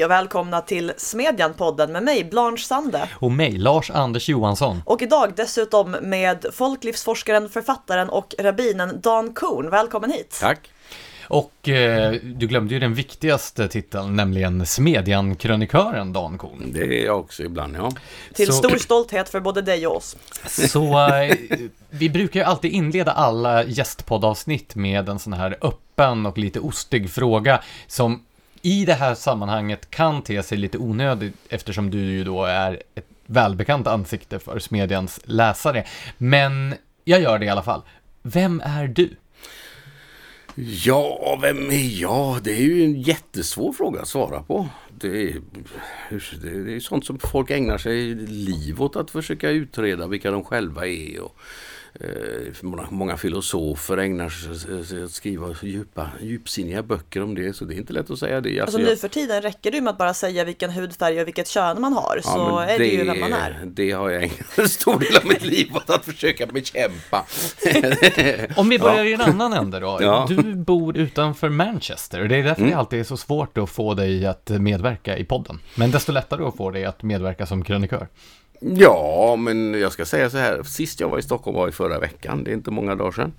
Hej och välkomna till Smedjan-podden med mig, Blanche Sande. Och mig, Lars Anders Johansson. Och idag dessutom med folklivsforskaren, författaren och rabbinen Dan Korn. Välkommen hit! Tack! Och eh, du glömde ju den viktigaste titeln, nämligen Smedjan-krönikören Dan Korn. Det är jag också ibland, ja. Till Så- stor stolthet för både dig och oss. Så eh, vi brukar ju alltid inleda alla gästpoddavsnitt med en sån här öppen och lite ostig fråga som i det här sammanhanget kan te sig lite onödig eftersom du ju då är ett välbekant ansikte för Smedjans läsare. Men jag gör det i alla fall. Vem är du? Ja, vem är jag? Det är ju en jättesvår fråga att svara på. Det är, det det är sånt som folk ägnar sig liv åt att försöka utreda vilka de själva är. Och, eh, många, många filosofer ägnar sig sig att skriva djupa, djupsinniga böcker om det, så det är inte lätt att säga det. Alltså jag- nu för tiden räcker det med att bara säga vilken hudfärg och vilket kön man har, Ja, så är det ju vem man är. Det har jag ägnat en stor del av mitt liv åt att försöka bekämpa. Om vi börjar i en annan ände då. Ja. Du bor utanför Manchester. Det är därför det alltid är så svårt att få dig att medverka i podden. Men desto lättare att få dig att medverka som krönikör. Ja, men jag ska säga så här. Sist jag var i Stockholm var i förra veckan. Det är inte många dagar sedan.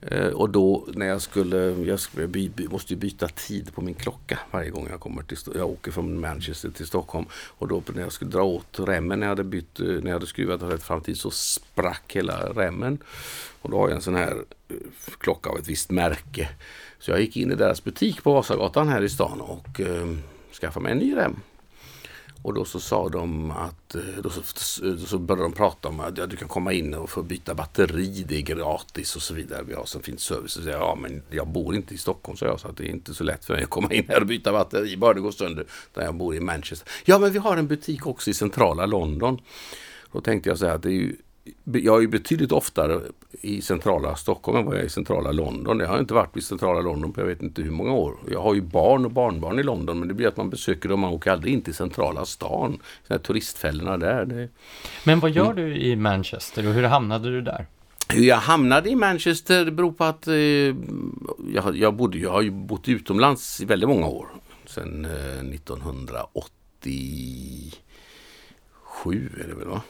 Eh, och då när jag skulle, jag skulle by, by, måste ju byta tid på min klocka varje gång jag kommer till, jag åker från Manchester till Stockholm. Och då när jag skulle dra åt remmen när jag hade bytt, eh, när jag hade skruvat rätt framtid så sprack hela remmen. Och då har jag en sån här eh, klocka av ett visst märke. Så jag gick in i deras butik på Vasagatan här i stan och eh, skaffade mig en ny rem. Och då så sa de att, eh, då så, så började de prata om att ja, du kan komma in och få byta batteri, det är gratis och så vidare. Vi har så fin service. Så jag, ja men jag bor inte i Stockholm så jag så att det är inte så lätt för mig att komma in här och byta batteri bara det går sönder. Där jag bor i Manchester. Ja men vi har en butik också i centrala London. Då tänkte jag så här att det är ju jag är ju betydligt oftare i centrala Stockholm än vad jag är i centrala London. Jag har inte varit i centrala London på jag vet inte hur många år. Jag har ju barn och barnbarn i London men det blir att man besöker dem, man åker aldrig in till centrala stan. De här turistfällorna där. Det... Men vad gör du i Manchester och hur hamnade du där? Hur jag hamnade i Manchester det beror på att eh, jag, jag, bodde, jag har ju bott utomlands i väldigt många år. Sen eh, 1987 är det väl va?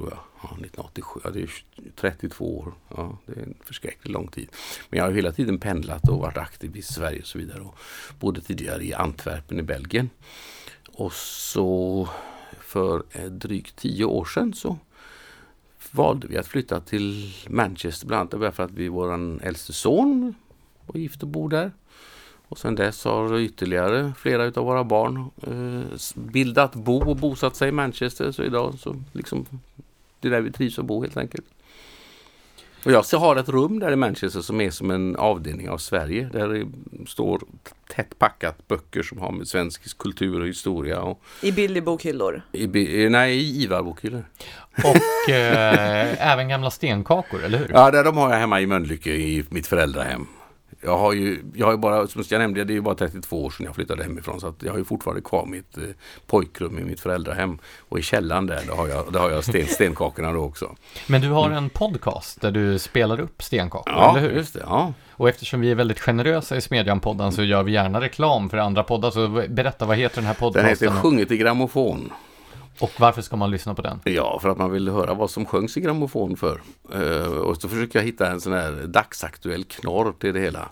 Tror jag. Ja, 1987. Ja, det är 32 år. Ja, det är en förskräckligt lång tid. Men jag har hela tiden pendlat och varit aktiv i Sverige och så vidare. Och bodde tidigare i Antwerpen i Belgien. Och så för eh, drygt tio år sedan så valde vi att flytta till Manchester bland annat därför att vi, vår äldste son var gift och bor där. Och sen dess har ytterligare flera utav våra barn eh, bildat bo och bosatt sig i Manchester. Så idag så liksom det är där vi trivs att bo helt enkelt. Och jag har ett rum där i Manchester som är som en avdelning av Sverige. Där det står tätt packat böcker som har med svensk kultur och historia och I billig bokhyllor. i, bi- nej, i IVA-bokhyllor. Och eh, även gamla stenkakor, eller hur? Ja, där de har jag hemma i Mölnlycke i mitt föräldrahem. Jag har ju, jag har ju bara, som jag nämnde, det är ju bara 32 år sedan jag flyttade hemifrån så att jag har ju fortfarande kvar mitt eh, pojkrum i mitt föräldrahem. Och i källaren där, där har jag, där har jag sten, stenkakorna då också. Men du har en podcast där du spelar upp stenkakor, Ja, eller hur? just det. Ja. Och eftersom vi är väldigt generösa i Smedjan-podden så gör vi gärna reklam för andra poddar. Så berätta, vad heter den här Den podcasten? heter Sjunget i grammofon. Och varför ska man lyssna på den? Ja, för att man vill höra vad som sjöngs i grammofon för. Uh, och så försöker jag hitta en sån här dagsaktuell knorr till det hela.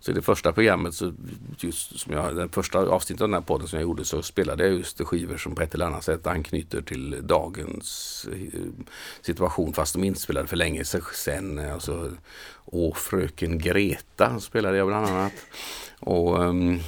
Så i det första programmet, så just som jag, den första avsnittet av den här podden som jag gjorde så spelade jag just skivor som på ett eller annat sätt anknyter till dagens eh, situation fast de inspelade för länge sedan. Alltså, Åh fröken Greta spelade jag bland annat. Och um,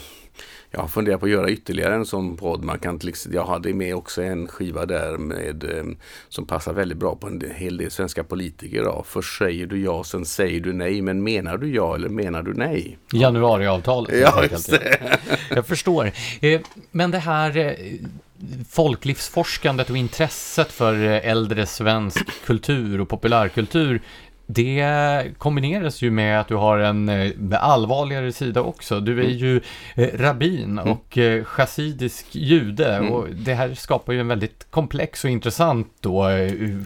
jag har funderat på att göra ytterligare en sån podd. Man kan till jag hade med också en skiva där med, eh, som passar väldigt bra på en hel del svenska politiker. Då. Först säger du ja, sen säger du nej. Men menar du ja eller menar du nej? Januariavtalet. Ja, just det. Jag förstår. Eh, Men det här eh, folklivsforskandet och intresset för eh, äldre svensk kultur och populärkultur det kombineras ju med att du har en eh, allvarligare sida också. Du är ju eh, rabbin och eh, chassidisk jude och det här skapar ju en väldigt komplex och intressant då,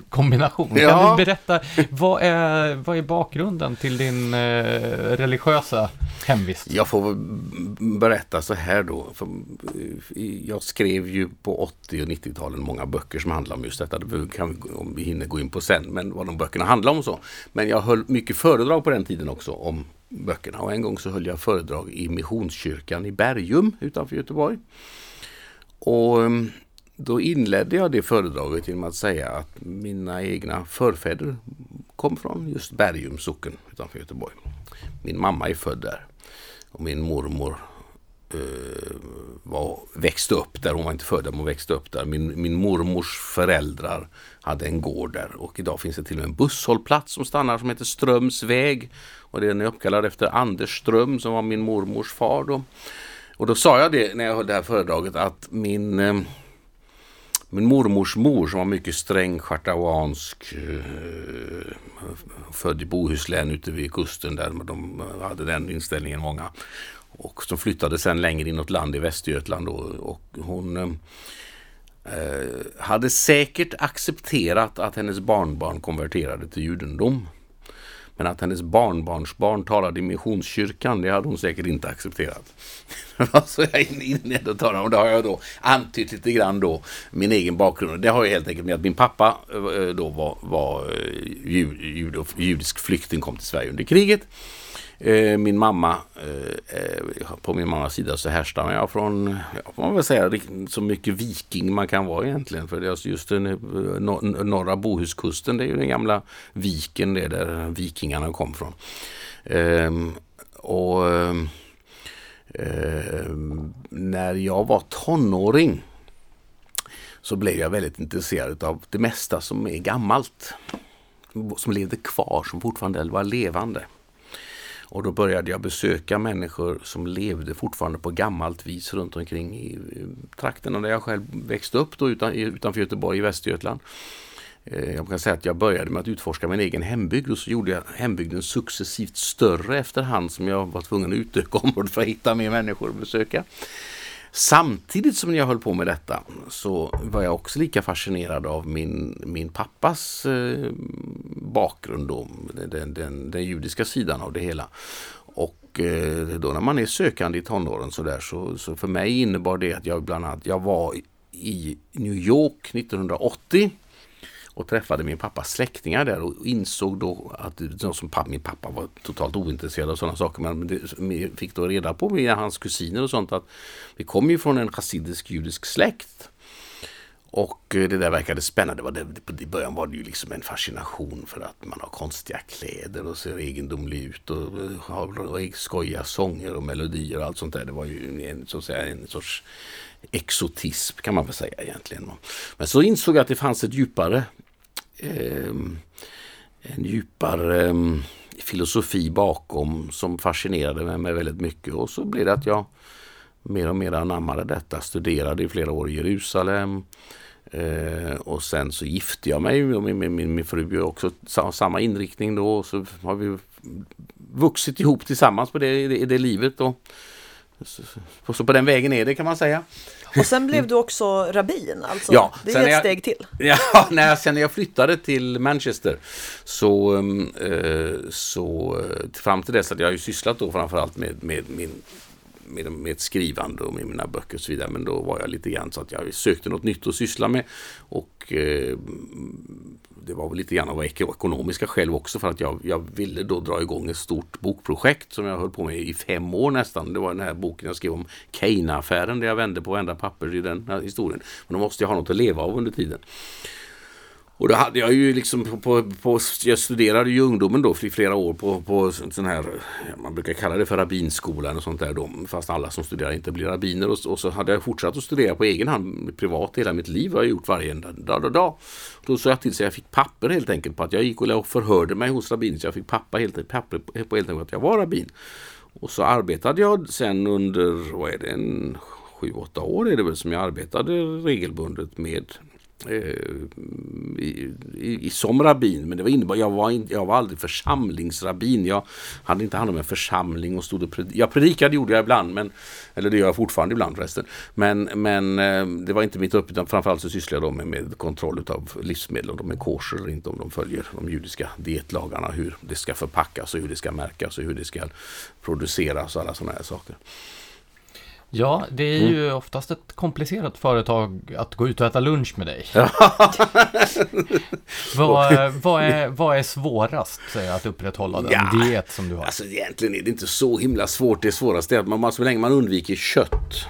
kombination. Kan Ja. du berätta, vad är, vad är bakgrunden till din religiösa hemvist? Jag får berätta så här då. För eh, jag skrev ju på 80 och 90-talen många böcker som handlar om just detta. Det kan vi, om vi hinner gå in på sen, men vad de böckerna handlar om och så. Men jag höll mycket föredrag på den tiden också om böckerna. Och en gång så höll jag föredrag i Missionskyrkan i Bergum utanför Göteborg. Och ehm, då inledde jag det föredraget genom att säga att mina egna förfäder kom från just Bergum socken utanför Göteborg. Min mamma är född där och min mormor eh, var, växte upp där. Hon var inte född där, men hon växte upp där. Min, min mormors föräldrar hade en gård där och idag finns det till och med en busshållplats som stannar som heter Strömsväg. Och den är uppkallad efter Anders Ström som var min mormors far då. Och då sa jag det när jag höll det här föredraget att min eh, min mormors mor som var mycket sträng schartauansk eh, född i Bohuslän ute vid kusten där de hade den inställningen många. Och som flyttade sen längre inåt land i Västergötland då, och hon eh, hade säkert accepterat att hennes barnbarn konverterade till judendom. Men att hennes barnbarnsbarn talade i Missionskyrkan, det hade hon säkert inte accepterat. så alltså, jag är inne i det om det har jag då antytt lite grann då, min egen bakgrund. Det har ju helt enkelt med att min pappa eh, då var, var eh, jud, jud, judisk flykting, kom till Sverige under kriget. Eh, min mamma, eh, eh, på min mammas sida så härstammar jag från, ja, får man väl säga, så mycket viking man kan vara egentligen. För det är alltså just den eh, norra Bohuskusten, det är ju den gamla viken det där vikingarna kom från. Ehm, och ehm, när jag var tonåring så blev jag väldigt intresserad av det mesta som är gammalt. Som levde kvar, som fortfarande var levande. Och då började jag besöka människor som levde fortfarande på gammalt vis runt omkring i trakterna där jag själv växte upp då utan, utanför Göteborg i Västergötland. Eh, jag kan säga att jag började med att utforska min egen hembygd och så gjorde jag hembygden successivt större efterhand som jag var tvungen att utöka området för att hitta mer människor att besöka. Samtidigt som jag höll på med detta så var jag också lika fascinerad av min, min pappas eh, bakgrund, då, den, den, den, judiska sidan av det hela. Och eh, då när man är sökande i tonåren så, där, så, så för mig innebar det att jag bland annat jag var i New York 1980 och träffade min pappas släktingar där och insåg då att som pappa, min pappa var totalt ointresserad av sådana saker men det, fick då reda på via hans kusiner och sånt att vi kom ju från en chassidisk judisk släkt. Och eh, det där verkade spännande. I början var det ju liksom en fascination för att man har konstiga kläder och ser egendomlig ut och eh, har skojiga sånger och melodier och allt sånt där. Det var ju en, så att säga, en sorts exotism kan man väl säga egentligen. Men så insåg jag att det fanns ett djupare eh, en djupare eh, filosofi bakom som fascinerade mig väldigt mycket och så blev det att jag mer och mer anammade detta, studerade i flera år i Jerusalem eh, och sen så gifte jag mig med min, min, min fru också samma inriktning då och så har vi vuxit ihop tillsammans på det, i det, det livet. Och, så, så på den vägen är det kan man säga. Och sen blev du också rabbin, alltså ja, det är ett jag, steg till. Ja, när sen när jag flyttade till Manchester så, eh, så eh, fram till dess att jag ju sysslat då framförallt med, med min med, med skrivande och med mina böcker och så vidare. Men då var jag lite grann så att jag sökte något nytt att syssla med. Och eh, det var väl lite grann av ekonomiska skäl också för att jag, jag ville då dra igång ett stort bokprojekt som jag höll på med i fem år nästan. Det var den här boken jag skrev om Keina-affären där jag vände på varenda papper i den här historien. Men då måste jag ha något att leva av under tiden. Och då hade jag ju liksom på, på, på, jag studerade ju ungdomen då i flera år på, på sån här, man brukar kalla det för rabbinskolan och sånt där då, fast alla som studerar inte blir rabbiner. Och, och, så hade jag fortsatt att studera på egen hand privat hela mitt liv har jag gjort varje dag. dag, dag. Då såg jag till så jag fick papper helt enkelt på att jag gick och förhörde mig hos rabbinen. så jag fick pappa helt, papper på helt enkelt att jag var rabbin. Och så arbetade jag sen under, vad är det, en sju, åtta år är det väl som jag arbetade regelbundet med Eh, i, i, som rabbin. Men det var innebar, jag, var in, jag var aldrig församlingsrabbin. Jag hade inte hand om en församling och stod och pred, Jag predikade gjorde jag ibland, men, eller det gör jag fortfarande ibland förresten. Men, men eh, det var inte mitt uppgift, utan framförallt så sysslade jag med, med kontroll av livsmedel, om de är kosher eller inte, om de följer de judiska dietlagarna, hur det ska förpackas och hur det ska märkas och hur det ska produceras och alla sådana här saker. Ja, det är ju mm. oftast ett komplicerat företag att gå ut och äta lunch med dig. vad, vad, är, vad är svårast att upprätthålla den ja, diet som du har? Alltså egentligen är det inte så himla svårt. Det svåraste är att man, så länge man undviker kött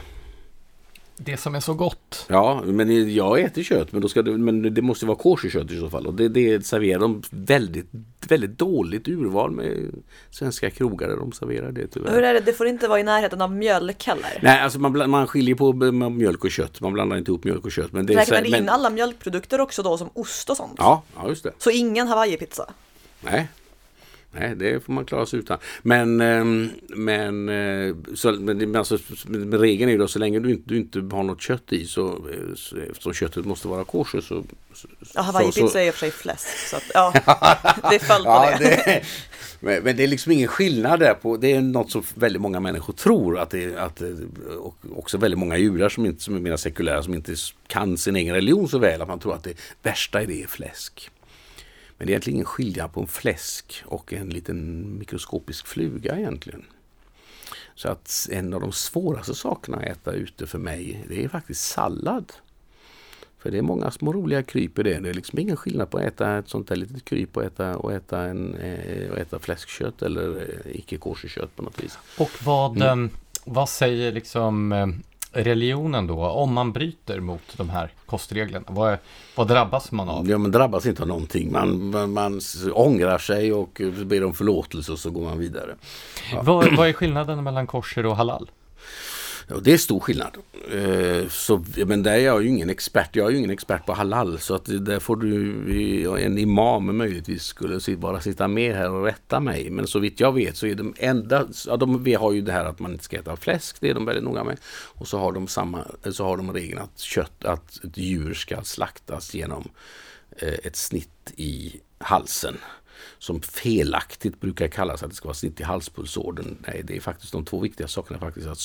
det som är så gott. Ja, men jag äter kött, men, då ska det, men det måste vara koscherkött i så fall. Och det, det serverar de väldigt, väldigt dåligt urval med svenska krogar där de serverar det tyvärr. Hur är det, det får inte vara i närheten av mjölk heller? Nej, alltså man, man skiljer på mjölk och kött. Man blandar inte ihop mjölk och kött. Men det Räknar ni in alla mjölkprodukter också då som ost och sånt? Ja, ja just det. Så ingen hawaii-pizza? Nej, Nej, det får man klara sig utan. Men, ehm, men, eh, så, men alltså, regeln är ju då så länge du inte, du inte har något kött i så, så eftersom köttet måste vara kosher så... Ja, hawaii-pizza är i och för sig fläsk. Så att, ja, det föll på ja, det. det men, men, det är liksom ingen skillnad där på, det är något som väldigt många människor tror att det att, och också väldigt många judar som, inte, som är mer sekulära som inte kan sin egen religion så väl att man tror att det värsta är det är fläsk. Men det är egentligen ingen skillnad på en fläsk och en liten mikroskopisk fluga egentligen. Så att en av de svåraste sakerna att äta ute för mig, det är faktiskt sallad. För det är många små roliga kryp i det. Det är liksom ingen skillnad på att äta ett sånt där litet kryp och äta, och äta, en, eh, och äta fläskkött eller eh, icke koscherkött på något vis. Och vad, mm. Eh, vad säger liksom religionen då, om man bryter mot de här kostreglerna? Vad, vad drabbas man av? Ja, man drabbas inte av någonting. Man, man, man ångrar sig och ber om förlåtelse och så går man vidare. Ja. Vad, vad är skillnaden mellan kosher och halal? Och det är stor skillnad. Eh, så, men där är jag ju ingen expert. Jag är ju ingen expert på halal. Så att där får du, en imam möjligtvis skulle bara sitta med här och rätta mig. Men så vitt jag vet så är de enda, ja, de, vi har ju det här att man inte ska äta fläsk. Det är de väldigt noga med. Och så har de samma, så har de regeln att kött, att ett djur ska slaktas genom eh, ett snitt i halsen som felaktigt brukar kallas att det ska vara snitt i halspulsådern. Nej, det är faktiskt de två viktiga sakerna faktiskt att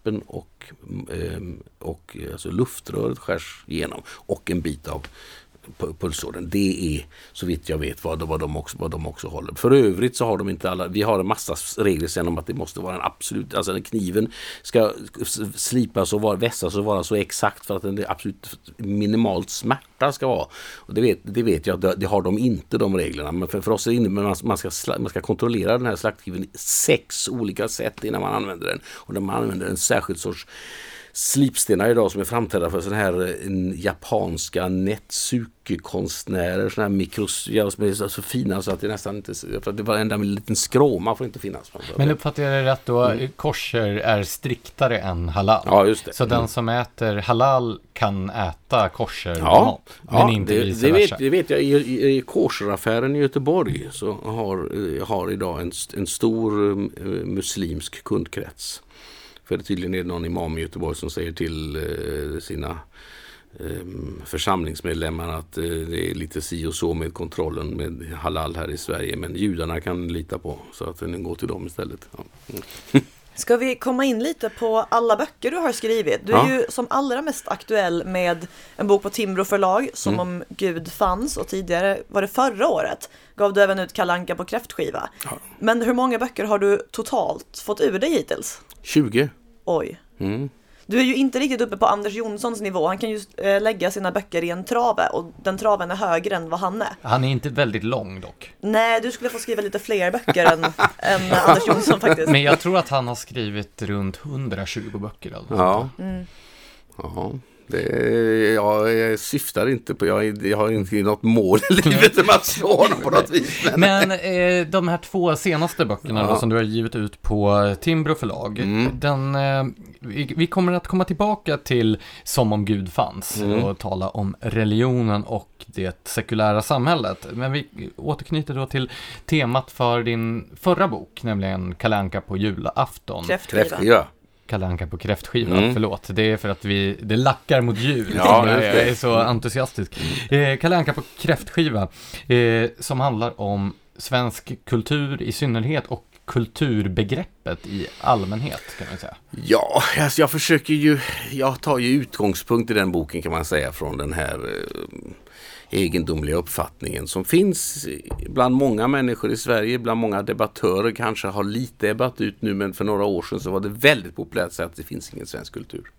strupen och, mm, eh, och eh, alltså luftröret skärs igenom och en bit av pulsådern. Det är så vitt jag vet vad, vad, de också, vad de också håller. För övrigt så har de inte alla, vi har en massa regler sen om att det måste vara en absolut, alltså kniven ska slipas och vara, vässas och vara så exakt för att den är absolut minimalt smärta ska vara. Och det, vet, det vet jag, det, det har de inte de reglerna. Men för, för oss är det inne, man, man, ska, man ska kontrollera den här slaktkniven sex olika sätt innan man använder den. Och när man använder en särskild sorts slipstenar idag som är framträdda för sådana här eh, japanska Netsuke-konstnärer. Sådana här mikros, ja, som är så fina så att det nästan inte, för det var enda med en liten skråma får inte finnas. Men uppfattar jag det rätt då, mm. kosher är striktare än halal? Ja, just det. Så mm. den som äter halal kan äta kosher ja, mat, men ja, inte det, vice det vet, det vet jag. I, i, i kosheraffären i Göteborg så har, eh, har idag en, en stor uh, muslimsk kundkrets. För tydligen är det någon imam i Göteborg som säger till eh, sina eh, församlingsmedlemmar att eh, det är lite si och så med kontrollen med halal här i Sverige. Men judarna kan lita på så att den går till dem istället. Ja. Ska vi komma in lite på alla böcker du har skrivit? Du är ja. ju som allra mest aktuell med en bok på Timbro förlag, Som mm. om Gud fanns och tidigare, var det förra året, gav du även ut Kalanka på kräftskiva. Ja. Men hur många böcker har du totalt fått ur dig hittills? 20. Oj. Mm. Du är ju inte riktigt uppe på Anders Jonssons nivå. Han kan ju äh, lägga sina böcker i en trave och den traven är högre än vad han är. Han är inte väldigt lång dock. Nej, du skulle få skriva lite fler böcker än, än Anders Jonsson faktiskt. Men jag tror att han har skrivit runt 120 böcker. Eller ja. Mm. ja. Det, jag, jag syftar inte på, jag, jag har inte något mål i livet med att slå honom på något vis. Men, men eh, de här två senaste böckerna ja. då, som du har givit ut på Timbro förlag. Mm. Den, eh, vi, vi, kommer att komma tillbaka till Som om Gud fanns mm. och tala om religionen och det sekulära samhället. Men vi återknyter då till temat för din förra bok, nämligen Kalanka på julafton. Kräftskiva. Kalle Anka på kräftskiva, mm. förlåt. Det är för att vi, det lackar mot jul. Ja, jag är så entusiastisk. Eh, Kalle Anka på kräftskiva, eh, som handlar om svensk kultur i synnerhet och kulturbegreppet i allmänhet kan man säga? Ja, alltså jag försöker ju, jag tar ju utgångspunkt i den boken kan man säga från den här eh, egendomliga uppfattningen som finns bland många människor i Sverige, bland många debattörer kanske har lite ebbat ut nu men för några år sedan så var det väldigt populärt att säga att det finns ingen svensk kultur.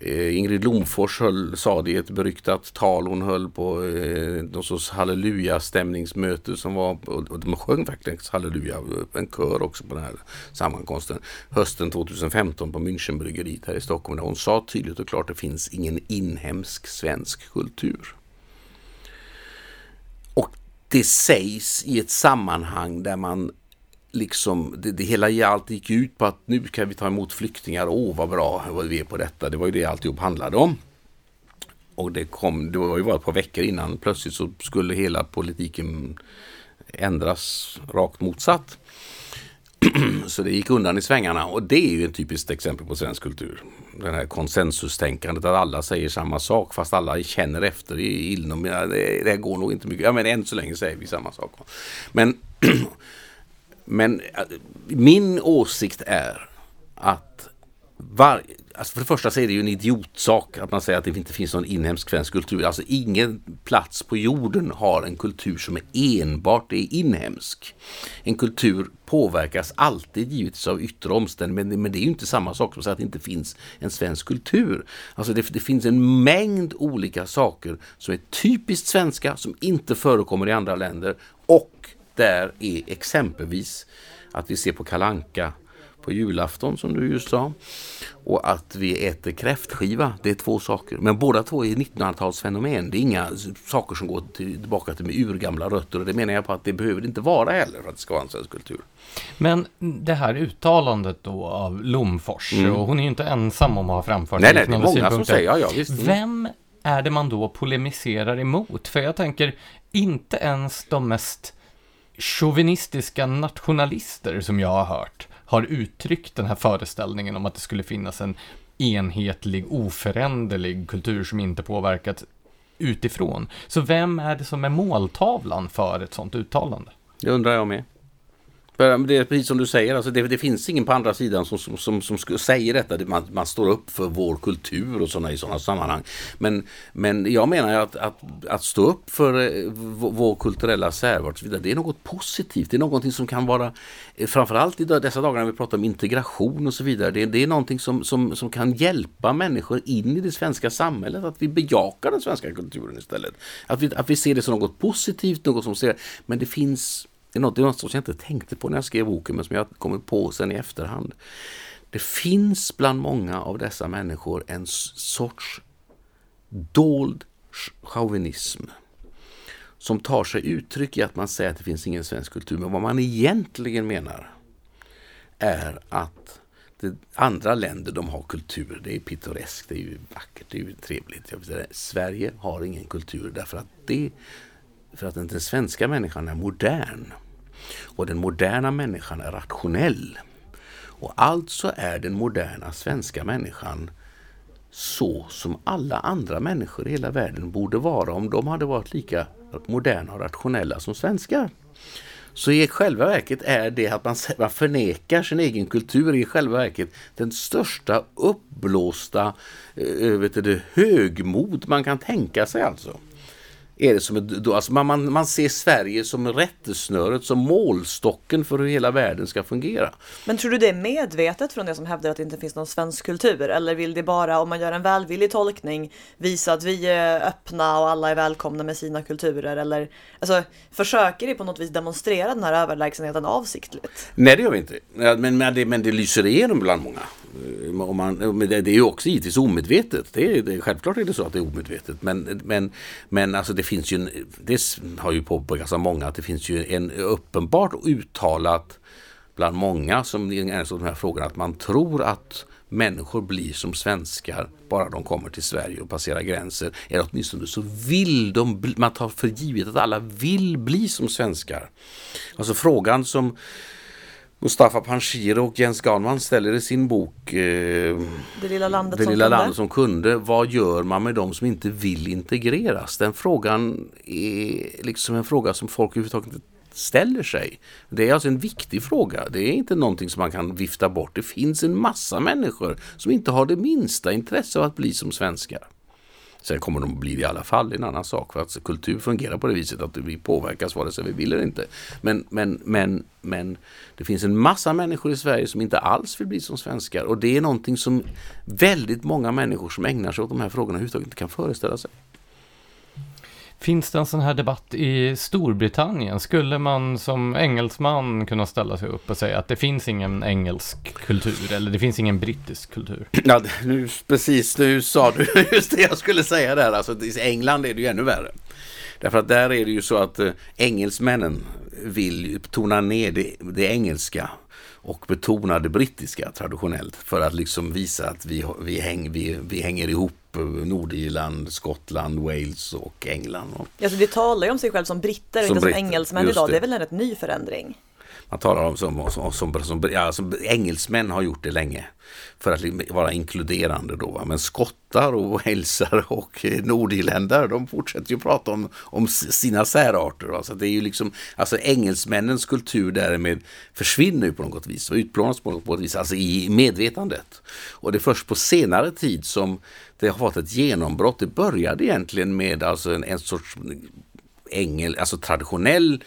Eh, Ingrid Lomfors höll, sa det i ett beryktat tal hon höll på eh, någon sorts halleluja-stämningsmöte som var, och de sjöng faktiskt halleluja, eh, en kör också på den här sammankomsten, hösten 2015 på Münchenbryggeriet här i Stockholm där hon sa tydligt och klart att det finns ingen inhemsk svensk kultur. Det sägs i ett sammanhang där man liksom, det, det hela allt gick ut på att nu kan vi ta emot flyktingar, åh vad bra vad vi är på detta. Det var ju det alltihop handlade om. Och det kom, det var ju bara ett par veckor innan plötsligt så skulle hela politiken ändras rakt motsatt. så det gick undan i svängarna och det är ju ett typiskt exempel på svensk kultur. Det här konsensustänkandet att alla säger samma sak fast alla känner efter inom, det, det går nog inte mycket, ja men än så länge säger vi samma sak. Men Men äh, min åsikt är att var, alltså för det första så är det ju en idiotsak att man säger att det inte finns någon inhemsk svensk kultur. Alltså ingen plats på jorden har en kultur som är enbart är inhemsk. En kultur påverkas alltid givetvis av yttre omständigheter men, det är ju inte samma sak som att säga att det inte finns en svensk kultur. Alltså det, det finns en mängd olika saker som är typiskt svenska som inte förekommer i andra länder och där är exempelvis att vi ser på kalanka på julafton som du just sa och att vi äter kräftskiva. Det är två saker. Men båda två är 1900-talsfenomen. Det är inga saker som går tillbaka till urgamla rötter och det menar jag på att det behöver det inte vara heller för att det ska vara en svensk kultur. Men det här uttalandet då av Lomfors, mm. och hon är ju inte ensam om att ha framfört nej, nej, det är många synpunkter. som säger, ja, ja, visst. Mm. Vem är det man då polemiserar emot? För jag tänker, inte ens de mest chauvinistiska nationalister som jag har hört har uttryckt den här föreställningen om att det skulle finnas en enhetlig, oföränderlig kultur som inte påverkats utifrån. Så vem är det som är måltavlan för ett sådant uttalande? Det undrar jag med. Det är precis som du säger, alltså det, det finns ingen på andra sidan som, som, som, som säger detta. Man, man står upp för vår kultur och sådana i sådana sammanhang. Men, men jag menar att, att, att stå upp för eh, vår kulturella särart, det är något positivt. Det är någonting som kan vara, eh, framförallt i dessa dagar när vi pratar om integration och så vidare, det, det är någonting som, som, som kan hjälpa människor in i det svenska samhället. Att vi bejakar den svenska kulturen istället. Att vi, att vi ser det som något positivt, något som ser, men det finns det är något, det är något som jag inte tänkte på när jag skrev boken men som jag kommit på sen i efterhand. Det finns bland många av dessa människor en sorts dold chauvinism som tar sig uttryck i att man säger att det finns ingen svensk kultur. Men vad man egentligen menar är att andra länder de har kultur. Det är pittoreskt, det är ju vackert, det är ju trevligt. Sverige har ingen kultur därför att det för att den svenska människan är modern. Och den moderna människan är rationell. Och alltså är den moderna svenska människan så som alla andra människor i hela världen borde vara om de hade varit lika moderna och rationella som svenskar. Så i själva verket är det att man, förnekar sin egen kultur i själva verket den största uppblåsta eh, eh, vet du, högmod man kan tänka sig alltså är det som ett, alltså man, man, man ser Sverige som rättesnöret, som målstocken för hur hela världen ska fungera. Men tror du det är medvetet från det som hävdar att det inte finns någon svensk kultur? Eller vill det bara, om man gör en välvillig tolkning, visa att vi är öppna och alla är välkomna med sina kulturer? Eller alltså, försöker det på något vis demonstrera den här överlägsenheten avsiktligt? Nej, det gör vi inte. Men, men, det, men det lyser igenom bland många. Eh, om man, eh, det, det är ju också givetvis omedvetet. Det är, det, självklart är det så att det är omedvetet. Men, men, men alltså det finns ju, en, det har ju påpekats av många, att det finns ju en uppenbart uttalat bland många som är så de här frågorna att man tror att människor blir som svenskar bara de kommer till Sverige och passerar gränser. Eller åtminstone så vill de, man tar för givet att alla vill bli som svenskar. Alltså frågan som Mustafa Panshir och Jens Garnman ställer i sin bok eh, Det lilla landet Det som lilla kunde. landet som kunde. Vad gör man med de som inte vill integreras? Den frågan är liksom en fråga som folk överhuvudtaget inte ställer sig. Det är alltså en viktig fråga. Det är inte någonting som man kan vifta bort. Det finns en massa människor som inte har det minsta intresse av att bli som svenskar. Sen kommer de att bli det i alla fall, det är en annan sak. För att kultur fungerar på det viset att vi påverkas vare sig vi vill eller inte. Men, men, men, men det finns en massa människor i Sverige som inte alls vill bli som svenskar. Och det är någonting som väldigt många människor som ägnar sig åt de här frågorna överhuvudtaget inte kan föreställa sig. Finns det en sån här debatt i Storbritannien? Skulle man som engelsman kunna ställa sig upp och säga att det finns ingen engelsk kultur eller det finns ingen brittisk kultur? Ja, nu, precis, nu sa du just det jag skulle säga där. Alltså, I England är det ju ännu värre. Därför att där är det ju så att eh, engelsmännen vill tona ner det, det engelska och betona det brittiska traditionellt för att liksom visa att vi, vi, häng, vi, vi hänger ihop Nordirland, Skottland, Wales och England. Och Alltså, det talar ju om sig själv som britter och Som inte som britter, engelsmän just idag. det. Det är väl en rätt ny förändring. Man talar om som, som, som, som, ja, som engelsmän har gjort det länge för att li- vara inkluderande då. va. Men skottar och walesare och nordirländare de fortsätter ju prata om, om sina särarter. va. Så det är ju liksom, alltså engelsmännens kultur därmed försvinner på något vis och utplånas på något vis, alltså i medvetandet. Och det är först på senare tid som det har fått ett genombrott. Det började egentligen med alltså en, en sorts ängel, alltså traditionell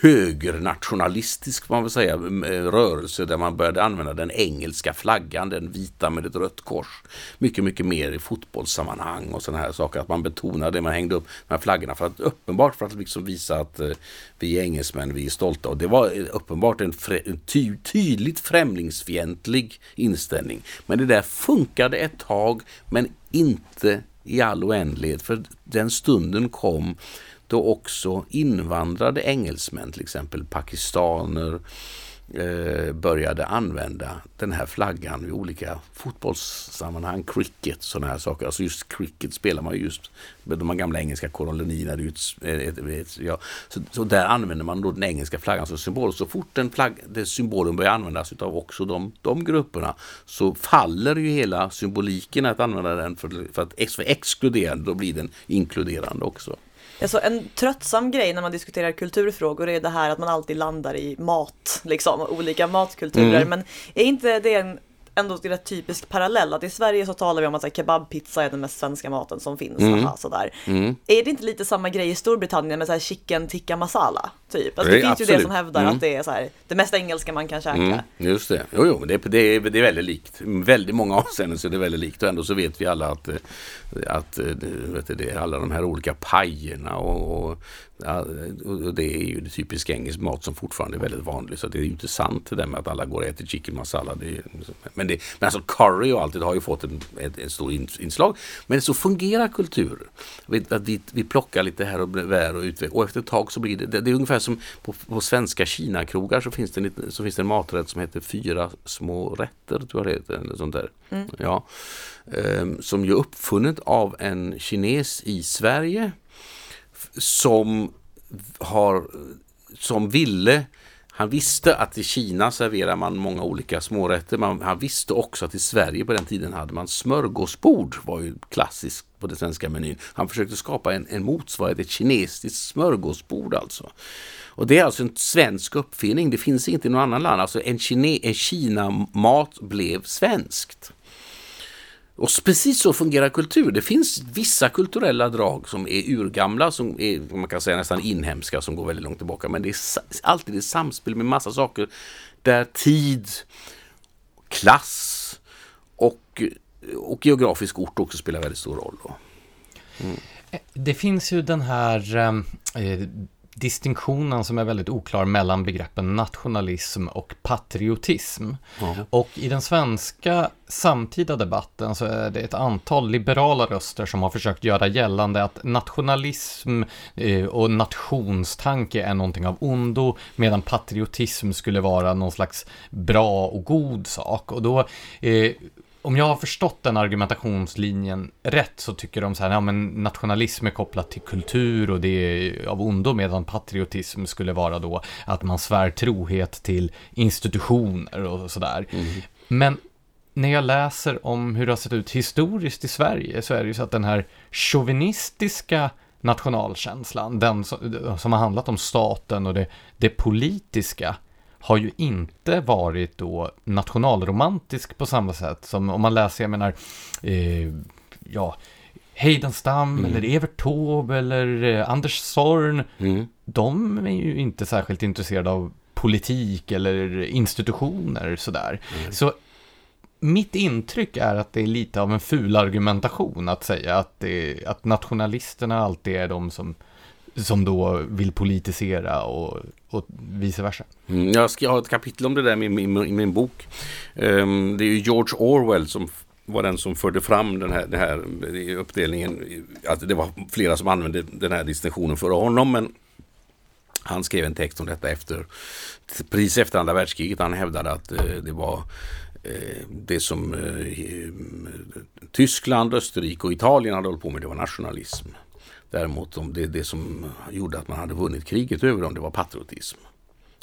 högernationalistisk man vill säga, eh, rörelse där man började använda den engelska flaggan, den vita med ett rött kors. Mycket, mycket mer i fotbollssammanhang och sådana här saker. Att man betonade det, man hängde upp de här flaggorna för att uppenbart för att liksom visa att eh, vi är engelsmän, vi är stolta. Och det var eh, uppenbart en, frä, en ty, tydligt främlingsfientlig inställning. Men det där funkade ett tag, men inte i all oändlighet. För den stunden kom då också invandrade engelsmän, till exempel pakistaner, eh, började använda den här flaggan i olika fotbollssammanhang, cricket, sådana här saker. Alltså just cricket spelar man ju just med de gamla engelska kolonierna. Det eh, ett, ja. så, så där använder man då den engelska flaggan som symbol. Så fort den, flagg, den symbolen börjar användas av också de, de grupperna så faller ju hela symboliken att använda den för, för att för exkluderande, då blir den inkluderande också. Alltså en tröttsam grej när man diskuterar kulturfrågor är det här att man alltid landar i mat, liksom, olika matkulturer. Mm. Men är inte det en ändå rätt typisk parallell? Att i Sverige så talar vi om att så här, kebabpizza är den mest svenska maten som finns. Mm. Aha, sådär. Mm. Är det inte lite samma grej i Storbritannien med så här chicken tikka masala? Typ. Alltså, det finns ju det absolut. som hävdar Mm. att det är så här, det mest engelska man kan käka. Mm, just det. Jo, jo, det, det, är, det är väldigt likt. Väldigt många avseenden så är det väldigt likt. Och ändå så vet vi alla att, eh, att eh, vet det alla de här olika pajerna och, och, och det är ju det typisk engelsk mat som fortfarande är väldigt vanlig. Så det är ju inte sant det där med att alla går och äter chicken masala. Det men, det, men alltså curry och allt det har ju fått en, ett, ett stort in- inslag. Men så fungerar kultur. Vi, vi, vi plockar lite här och där och utvecklar. Och efter ett tag så blir det, det, det är ungefär som på, på svenska Kina-krogar så finns, det en, så finns det en maträtt som heter fyra små rätter, tror jag det heter. Eller sånt där. Ja. Ehm, som ju är uppfunnet av en kines i Sverige som har som ville han visste att i Kina serverar man många olika smårätter. Man, han visste också att i Sverige på den tiden hade man smörgåsbord. var ju klassiskt på den svenska menyn. Han försökte skapa en, en motsvarighet, ett kinesiskt smörgåsbord alltså. Och det är alltså en svensk uppfinning. Det finns inte i någon annan land. Alltså en, kine, en Kina-mat blev svenskt. Och precis så fungerar kultur. Det finns vissa kulturella drag som är urgamla, som är man kan säga nästan inhemska, som går väldigt långt tillbaka. Men det är alltid ett samspel med massa saker där tid, klass och, och geografisk ort också spelar väldigt stor roll. Då. Mm. Eh, det finns ju den här ehm, eh, distinktionen som är väldigt oklar mellan begreppen nationalism och patriotism. Ja. Och i den svenska samtida debatten så är det ett antal liberala röster som har försökt göra gällande att nationalism eh, och nationstanke är någonting av ondo, medan patriotism skulle vara någon slags bra och god sak. Och då eh, om jag har förstått den argumentationslinjen rätt så tycker de så här, ja men nationalism är kopplat till kultur och det är av ondo medan patriotism skulle vara då att man svär trohet till institutioner och sådär. Mm. Men när jag läser om hur det har sett ut historiskt i Sverige så är det ju så att den här chauvinistiska nationalkänslan, den som, som har handlat om staten och det, det politiska, har ju inte varit då nationalromantisk på samma sätt som om man läser, jag menar, eh, ja, Heidenstam mm. eller Evert Taube eller eh, Anders Zorn. Mm. De är ju inte särskilt intresserade av politik eller institutioner sådär. Mm. Så mitt intryck är att det är lite av en ful argumentation att säga att, det, att nationalisterna alltid är de som som då vill politisera och, och vice versa. Mm, jag ska ha ett kapitel om det där i min, min, min bok. Um, det är ju George Orwell som var den som förde fram den här, den här eh, uppdelningen. Att alltså, det var flera som använde den här distinktionen före honom. Men han skrev en text om detta efter, precis efter andra världskriget. Han hävdade att eh, det var eh, det som eh, mm, Tyskland, Österrike och Italien hade hållit på med, det var nationalism. Däremot om det, det som gjorde att man hade vunnit kriget över dem, det var patriotism.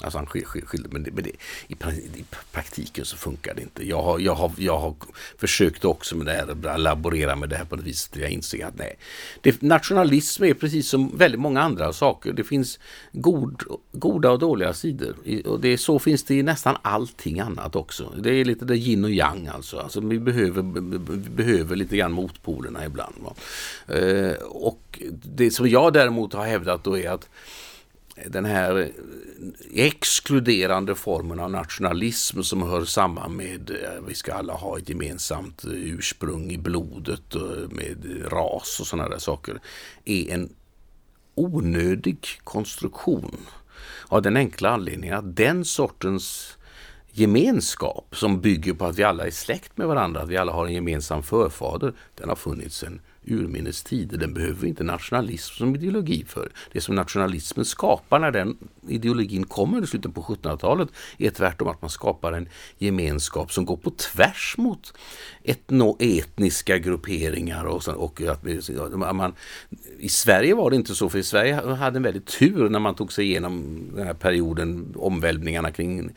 Alltså han skilde, men, det, men det, i, i, praktiken så funkar det inte. Jag har, jag, har, jag har försökt också med det här, laborera med det här på det viset. Jag inser att nej. Det, nationalism är precis som väldigt många andra saker. Det finns god, goda och dåliga sidor. Och det, så finns det i nästan allting annat också. Det är lite det yin och yang alltså. alltså vi, behöver, vi behöver lite grann motpolerna ibland. Eh, och det som jag däremot har hävdat då är att den här exkluderande formen av nationalism som hör samman med att vi ska alla ha ett gemensamt eh, ursprung i blodet med ras och sådana där saker är en onödig konstruktion av den enkla anledningen att den sortens gemenskap som bygger på att vi alla är släkt med varandra, att vi alla har en gemensam förfader, den har funnits sedan urminnes tider. Den behöver inte nationalism som ideologi för. Det som nationalismen skapar när den ideologin kommer i slutet på 1700-talet är tvärtom att man skapar en gemenskap som går på tvärs mot etno-etniska grupperingar. Och, så, och att man, I Sverige var det inte så, för i Sverige hade en väldigt tur när man tog sig igenom den här perioden, omvälvningarna kring,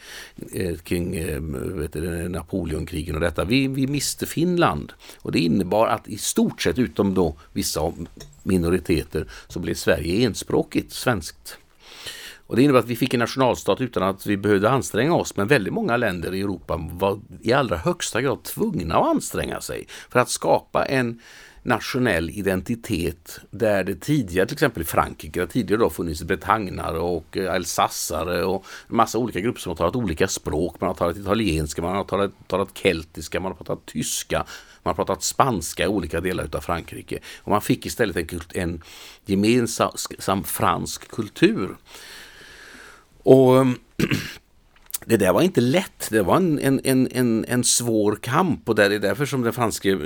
eh, kring eh, vet du, Napoleonkrigen och detta. Vi, vi miste Finland och det innebar att i stort sett förutom då vissa minoriteter så blev Sverige enspråkigt svenskt. Och det innebär att vi fick en nationalstat utan att vi behövde anstränga oss. Men väldigt många länder i Europa var i allra högsta grad tvungna att anstränga sig för att skapa en nationell identitet där det tidigare, till exempel i Frankrike, där tidigare då funnits bretagnare och eh, alsassare och en massa olika grupper som har talat olika språk. Man har talat italienska, man har talat, talat keltiska, man har pratat tyska, man har pratat spanska i olika delar av Frankrike. Och man fick istället en, en gemensam fransk kultur. Och ehm, det där var inte lätt. Det var en, en, en, en, svår kamp och det är därför som den franske eh,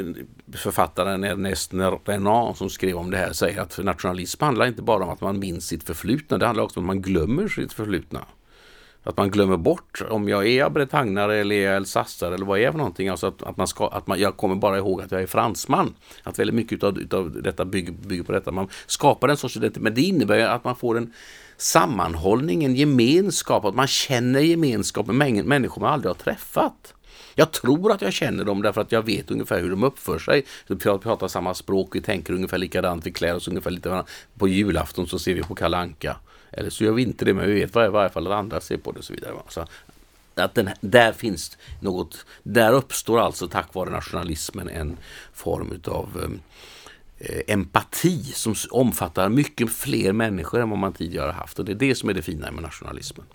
författaren Ernest Renan som skrev om det här säger att nationalism handlar inte bara om att man minns sitt förflutna. Det handlar också om att man glömmer sitt förflutna. Att man glömmer bort om jag är bretagnare eller är elsassare eller vad jag är för någonting. Alltså att, att, man ska, att man, jag kommer bara ihåg att jag är fransman. Att väldigt mycket av, utav detta bygger, bygger på detta. Man skapar en sorts identitet. Men det innebär att man får en sammanhållning, en gemenskap, att man känner gemenskap med människor man aldrig har träffat. Jag tror att jag känner dem därför att jag vet ungefär hur de uppför sig. Vi pratar samma språk, vi tänker ungefär likadant, vi klär oss ungefär lite På julafton så ser vi på Kalanka eller så gör vi inte det, men vi vet i varje fall att andra ser på det och så vidare. Så att den, där finns något, där uppstår alltså tack vare nationalismen en form utav um, Eh, empati som omfattar mycket fler människor än vad man tidigare haft. Och det är det som är det fina med nationalismen.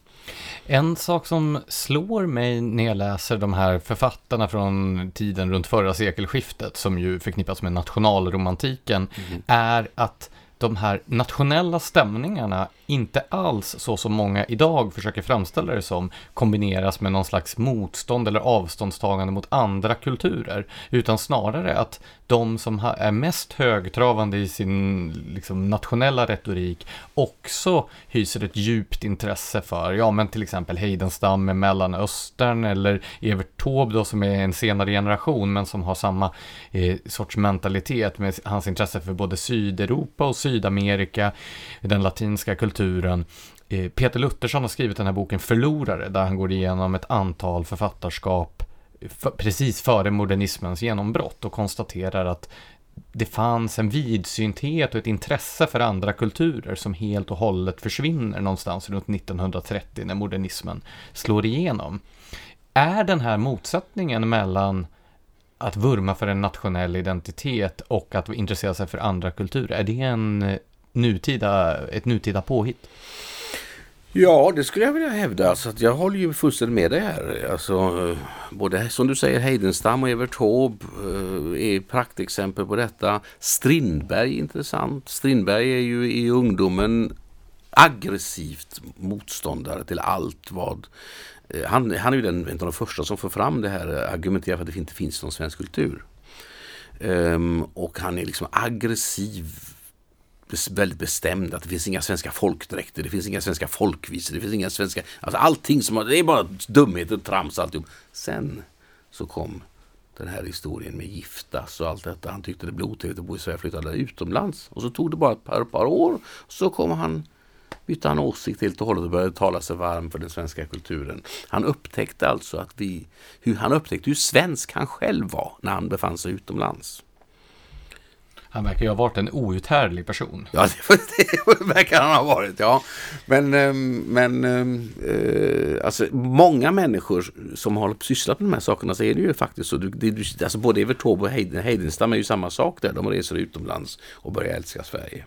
En sak som slår mig när jag läser de här författarna från tiden runt förra sekelskiftet, som ju förknippas med nationalromantiken, mm. är att de här nationella stämningarna inte alls så som många idag försöker framställa det som kombineras med någon slags motstånd eller avståndstagande mot andra kulturer, utan snarare att de som är mest högtravande i sin liksom, nationella retorik också hyser ett djupt intresse för, ja men till exempel Heidenstam med Mellanöstern eller Evert Taube då som är en senare generation men som har samma eh, sorts mentalitet med hans intresse för både Sydeuropa och Sydamerika, den latinska kulturen. Eh, Peter Luttersson har skrivit den här boken Förlorare där han går igenom ett antal författarskap eh, för, precis före modernismens genombrott och konstaterar att det fanns en vidsynthet och ett intresse för andra kulturer som helt och hållet försvinner någonstans runt 1930 när modernismen slår igenom. Är den här motsättningen mellan att vurma för en nationell identitet och att intressera sig för andra kulturer, är det en eh, nutida, ett nutida påhitt? Ja, det skulle jag vilja hävda. Alltså, att jag håller ju fullständigt med dig här. Alltså, eh, både som du säger Heidenstam och Evert Taube eh, är praktexempel på detta. Strindberg är intressant. Strindberg är ju i ungdomen aggressivt motståndare till allt vad Eh, han, han är ju den, en av de första som får fram det här, eh, argumenterar för att det inte finns någon svensk kultur. Um, och han är liksom aggressiv väldigt bestämd att det finns inga svenska folkdräkter, det finns inga svenska folkvisor, det finns inga svenska... Alltså allting som... Det är bara dumheter, trams alltihop. Sen så kom den här historien med giftas och allt detta. Han tyckte det blev otrevligt att bo i Sverige och flyttade utomlands. Och så tog det bara ett par, par år. Så kom han bytte han åsikt helt och hållet och började tala sig varm för den svenska kulturen. Han upptäckte alltså att vi, hur, han upptäckte hur svensk han själv var när han befann sig utomlands. Han verkar ju ha varit en outhärdlig person. Ja, det, det verkar han ha varit, ja. Men, ehm, men äh, alltså, många människor som har sysslat med de här sakerna så är det ju faktiskt så. Det, alltså, både Evert Taube och Heidenstam är ju samma sak där. De reser utomlands och börjar älska Sverige.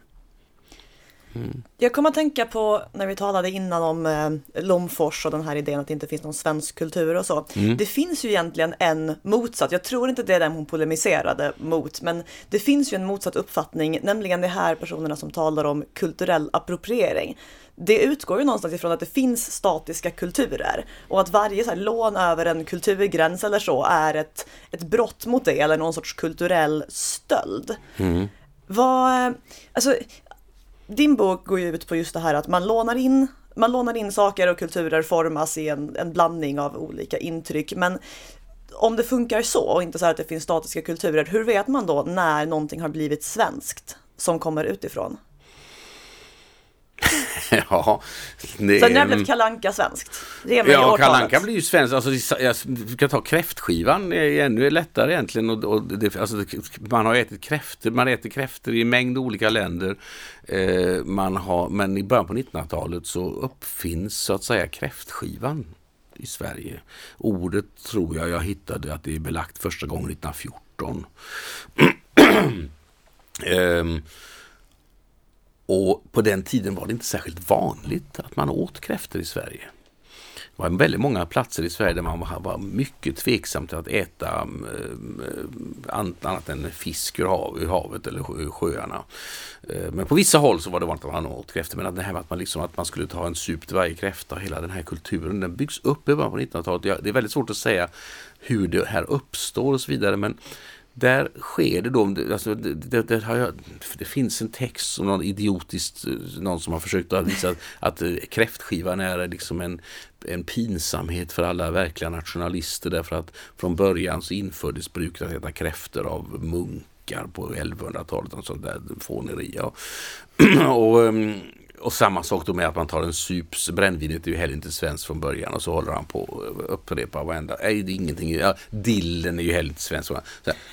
Mm. Jag kommer att tänka på när vi talade innan om eh, Lomfors och den här idén att det inte finns någon svensk kultur och så. Mm. Det finns ju egentligen en motsatt, jag tror inte det är den hon polemiserade mot, men det finns ju en motsatt uppfattning, nämligen de här personerna som talar om kulturell appropriering. Det utgår ju någonstans ifrån att det finns statiska kulturer och att varje så här, lån över en kulturgräns eller så är ett, ett brott mot det eller någon sorts kulturell stöld. Mm. Vad, alltså, din bok går ju ut på just det här att man lånar in man lånar in saker och kulturer formas i en, en blandning av olika intryck. Men om det funkar så och inte så här att det finns statiska kulturer, hur vet man då när någonting har blivit svenskt som kommer utifrån? ja. Det, Sen när blev Kalanka svenskt? Det är ja, Kalanka blir ju svenskt. Alltså, jag kan ta kräftskivan, det är ännu lättare egentligen. Och, och det, alltså, man har ätit kräftor, man äter kräftor i en mängd olika länder. Eh, man har, men i början på 1900-talet så uppfinns så att säga kräftskivan i Sverige. Ordet tror jag jag hittade att det är belagt första gången 1914. eh, och på den tiden var det inte särskilt vanligt att man åt kräftor i Sverige. Det var väldigt många platser i Sverige där man var mycket tveksam till att äta mm, eh, annat än fisk ur, havet eller sjöarna. Eh, men på vissa håll så var det vanligt att man åt kräftor. Men att det här med att man, liksom, att man skulle ta en sup till varje kräfta, hela den här kulturen, den byggs upp i början på 1900-talet. Det är väldigt svårt att säga hur det här uppstår och så vidare. Men där sker det då, alltså det, det, det, jag, det, finns en text som någon idiotiskt, någon som har försökt att visa att eh, kräftskivan är liksom en, en pinsamhet för alla verkliga nationalister därför att från början så infördes bruket att äta kräftor av munkar på 1100-talet och sånt där fåneri. Ja. och, ehm, och samma sak då med att man tar en sups, brännvinet är ju heller inte svenskt från början och så håller han på att upprepa varenda, nej det är ingenting, ja, dillen är ju heller inte svenskt. Så,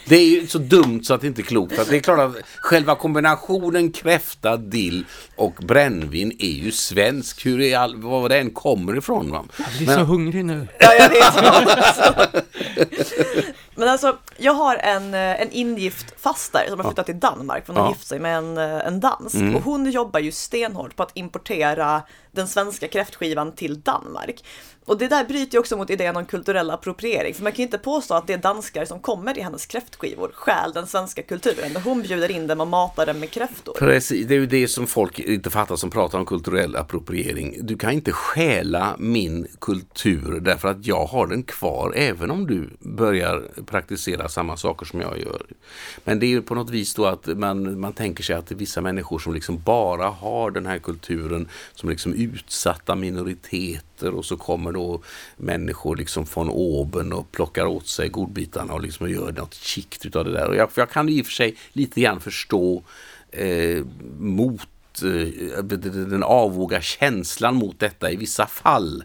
det är ju så dumt så att det inte är klokt. Att det är klart att själva kombinationen kräfta, dill och brännvin är ju svensk, hur är all, var det än kommer ifrån. Va? Jag blir Men, så hungrig nu. Ja, jag vet. Men alltså, jag har en, eh, en ingift faster som har flyttat till Danmark, för hon har ja. gift sig med en, eh, en dansk. Mm. Och hon jobbar ju stenhårt på att importera den svenska kräftskivan till Danmark. Och det där bryter ju också mot idén om kulturell appropriering. För man kan ju inte påstå att det är danskar som kommer till hennes kräftskivor stjäl den svenska kulturen. Hon bjuder in dem och matar dem med kräftor. Precis, det är ju det som folk inte fattar som pratar om kulturell appropriering. Du kan inte stjäla min kultur därför att jag har den kvar även om du börjar praktisera samma saker som jag gör. Men det är ju på något vis då att man, man tänker sig att det är vissa människor som liksom bara har den här kulturen som liksom utsatta minoriteter och så kommer då människor liksom från oben och plockar åt sig godbitarna och liksom gör något kikt utav det där. Och jag, jag kan i och för sig lite grann förstå eh, mot eh, den avvåga känslan mot detta i vissa fall.